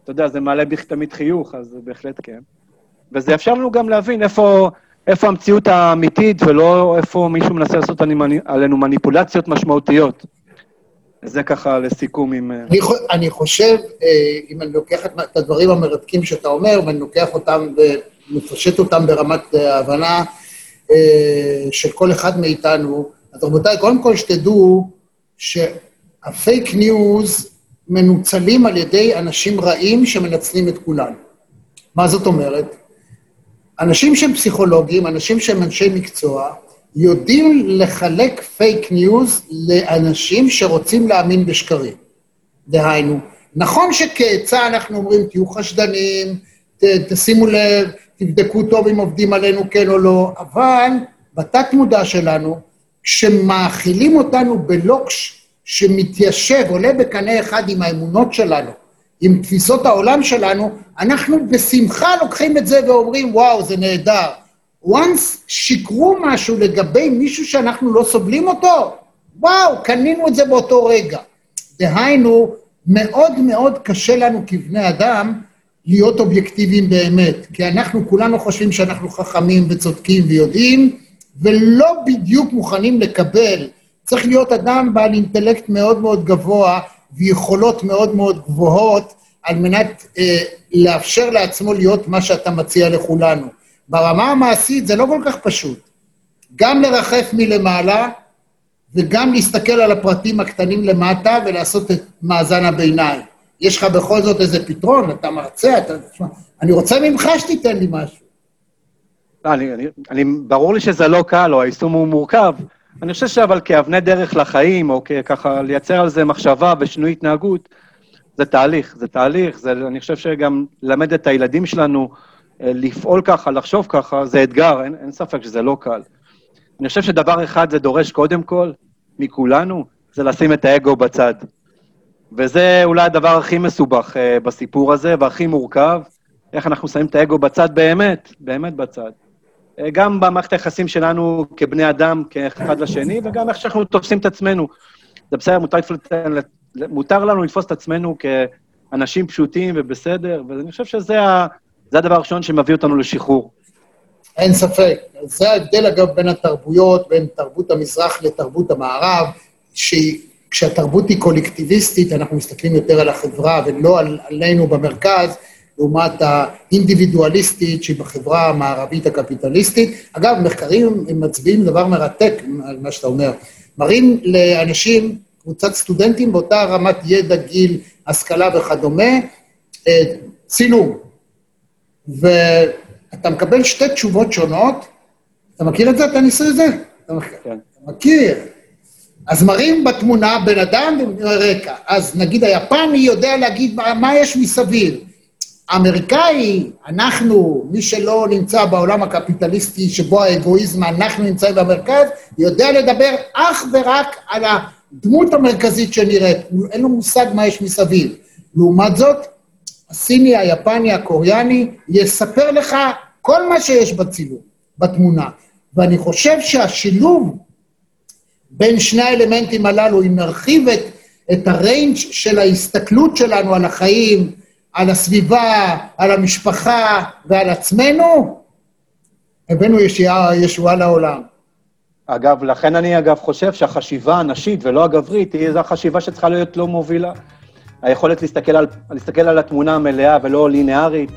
אתה יודע, זה מעלה בי תמיד חיוך, אז בהחלט כן. וזה יאפשר לנו גם להבין איפה, איפה המציאות האמיתית, ולא איפה מישהו מנסה לעשות עלינו מניפולציות משמעותיות. זה ככה לסיכום עם... אה, אני, אני חושב, אה, אם אני לוקח את הדברים המרתקים שאתה אומר, ואני לוקח אותם ומפשט אותם ברמת ההבנה אה, של כל אחד מאיתנו, אז רבותיי, קודם כל שתדעו שהפייק ניוז מנוצלים על ידי אנשים רעים שמנצלים את כולנו. מה זאת אומרת? אנשים שהם פסיכולוגים, אנשים שהם אנשי מקצוע, יודעים לחלק פייק ניוז לאנשים שרוצים להאמין בשקרים. דהיינו, נכון שכעצה אנחנו אומרים, תהיו חשדנים, ת, תשימו לב, תבדקו טוב אם עובדים עלינו כן או לא, אבל בתת-מודע שלנו, כשמאכילים אותנו בלוקש שמתיישב, עולה בקנה אחד עם האמונות שלנו, עם תפיסות העולם שלנו, אנחנו בשמחה לוקחים את זה ואומרים, וואו, זה נהדר. Once שיקרו משהו לגבי מישהו שאנחנו לא סובלים אותו, וואו, קנינו את זה באותו רגע. דהיינו, מאוד מאוד קשה לנו כבני אדם להיות אובייקטיביים באמת, כי אנחנו כולנו חושבים שאנחנו חכמים וצודקים ויודעים, ולא בדיוק מוכנים לקבל. צריך להיות אדם בעל אינטלקט מאוד מאוד גבוה ויכולות מאוד מאוד גבוהות, על מנת אה, לאפשר לעצמו להיות מה שאתה מציע לכולנו. ברמה המעשית זה לא כל כך פשוט. גם לרחף מלמעלה וגם להסתכל על הפרטים הקטנים למטה ולעשות את מאזן הביניים. יש לך בכל זאת איזה פתרון, אתה מרצה, אתה... אני רוצה ממך שתיתן לי משהו. לא, אני, אני, אני, ברור לי שזה לא קל, או היישום הוא מורכב. אני חושב שאבל כאבני דרך לחיים, או ככה לייצר על זה מחשבה ושינוי התנהגות, זה תהליך, זה תהליך, זה, אני חושב שגם ללמד את הילדים שלנו לפעול ככה, לחשוב ככה, זה אתגר, אין, אין ספק שזה לא קל. אני חושב שדבר אחד זה דורש קודם כל, מכולנו, זה לשים את האגו בצד. וזה אולי הדבר הכי מסובך uh, בסיפור הזה, והכי מורכב, איך אנחנו שמים את האגו בצד באמת, באמת בצד. Uh, גם במערכת היחסים שלנו כבני אדם, כאחד לשני, וגם איך שאנחנו תופסים את עצמנו. זה בסדר, מותר, מותר לנו לתפוס את עצמנו כאנשים פשוטים ובסדר, ואני חושב שזה ה, הדבר הראשון שמביא אותנו לשחרור. אין ספק. זה ההבדל, אגב, בין התרבויות, בין תרבות המזרח לתרבות המערב, שהיא כשהתרבות היא קולקטיביסטית, אנחנו מסתכלים יותר על החברה ולא על, עלינו במרכז, לעומת האינדיבידואליסטית שהיא בחברה המערבית הקפיטליסטית. אגב, מחקרים מצביעים דבר מרתק על מה שאתה אומר. מראים לאנשים, קבוצת סטודנטים באותה רמת ידע, גיל, השכלה וכדומה, אה, צילום. ואתה מקבל שתי תשובות שונות. אתה מכיר את זה? אתה ניסוי את זה? אתה כן. מכיר. אז מראים בתמונה בן אדם ברקע. אז נגיד היפני יודע להגיד מה, מה יש מסביב. האמריקאי, אנחנו, מי שלא נמצא בעולם הקפיטליסטי שבו האגואיזם, אנחנו נמצאים במרכז, יודע לדבר אך ורק על הדמות המרכזית שנראית. אין לו מושג מה יש מסביב. לעומת זאת, הסיני, היפני, הקוריאני, יספר לך כל מה שיש בצילום, בתמונה. ואני חושב שהשילוב בין שני האלמנטים הללו, אם נרחיב את, את הריינג' של ההסתכלות שלנו על החיים, על הסביבה, על המשפחה ועל עצמנו, הבאנו ישועה, ישועה לעולם. אגב, לכן אני אגב חושב שהחשיבה הנשית ולא הגברית, היא זו החשיבה שצריכה להיות לא מובילה. היכולת להסתכל על, להסתכל על התמונה המלאה ולא לינארית,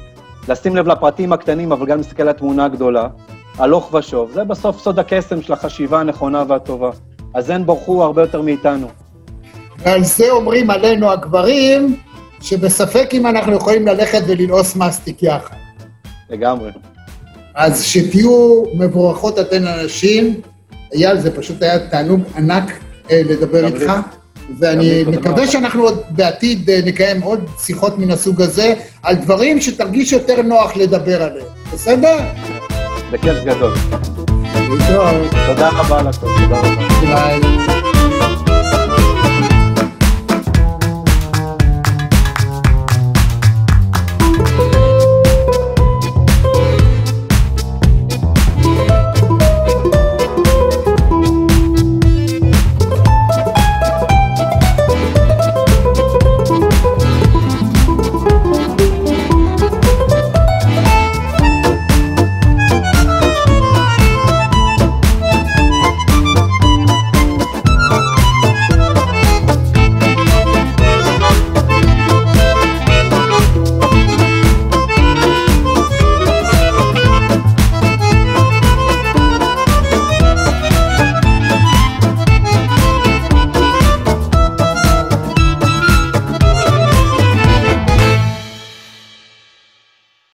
לשים לב לפרטים הקטנים, אבל גם להסתכל על התמונה הגדולה, הלוך ושוב. זה בסוף סוד הקסם של החשיבה הנכונה והטובה. אז אין ברחו הרבה יותר מאיתנו. ועל זה אומרים עלינו הגברים, שבספק אם אנחנו יכולים ללכת וללעוס מסטיק יחד. לגמרי. אז שתהיו מבורכות אתן הנשים. אייל, זה פשוט היה תענוג ענק אה, לדבר איתך, לי. ואני מקווה. שאנחנו עוד בעתיד אה, נקיים עוד שיחות מן הסוג הזה, על דברים שתרגיש יותר נוח לדבר עליהם, בסדר? בכיף גדול. תודה רבה הכל, תודה רבה.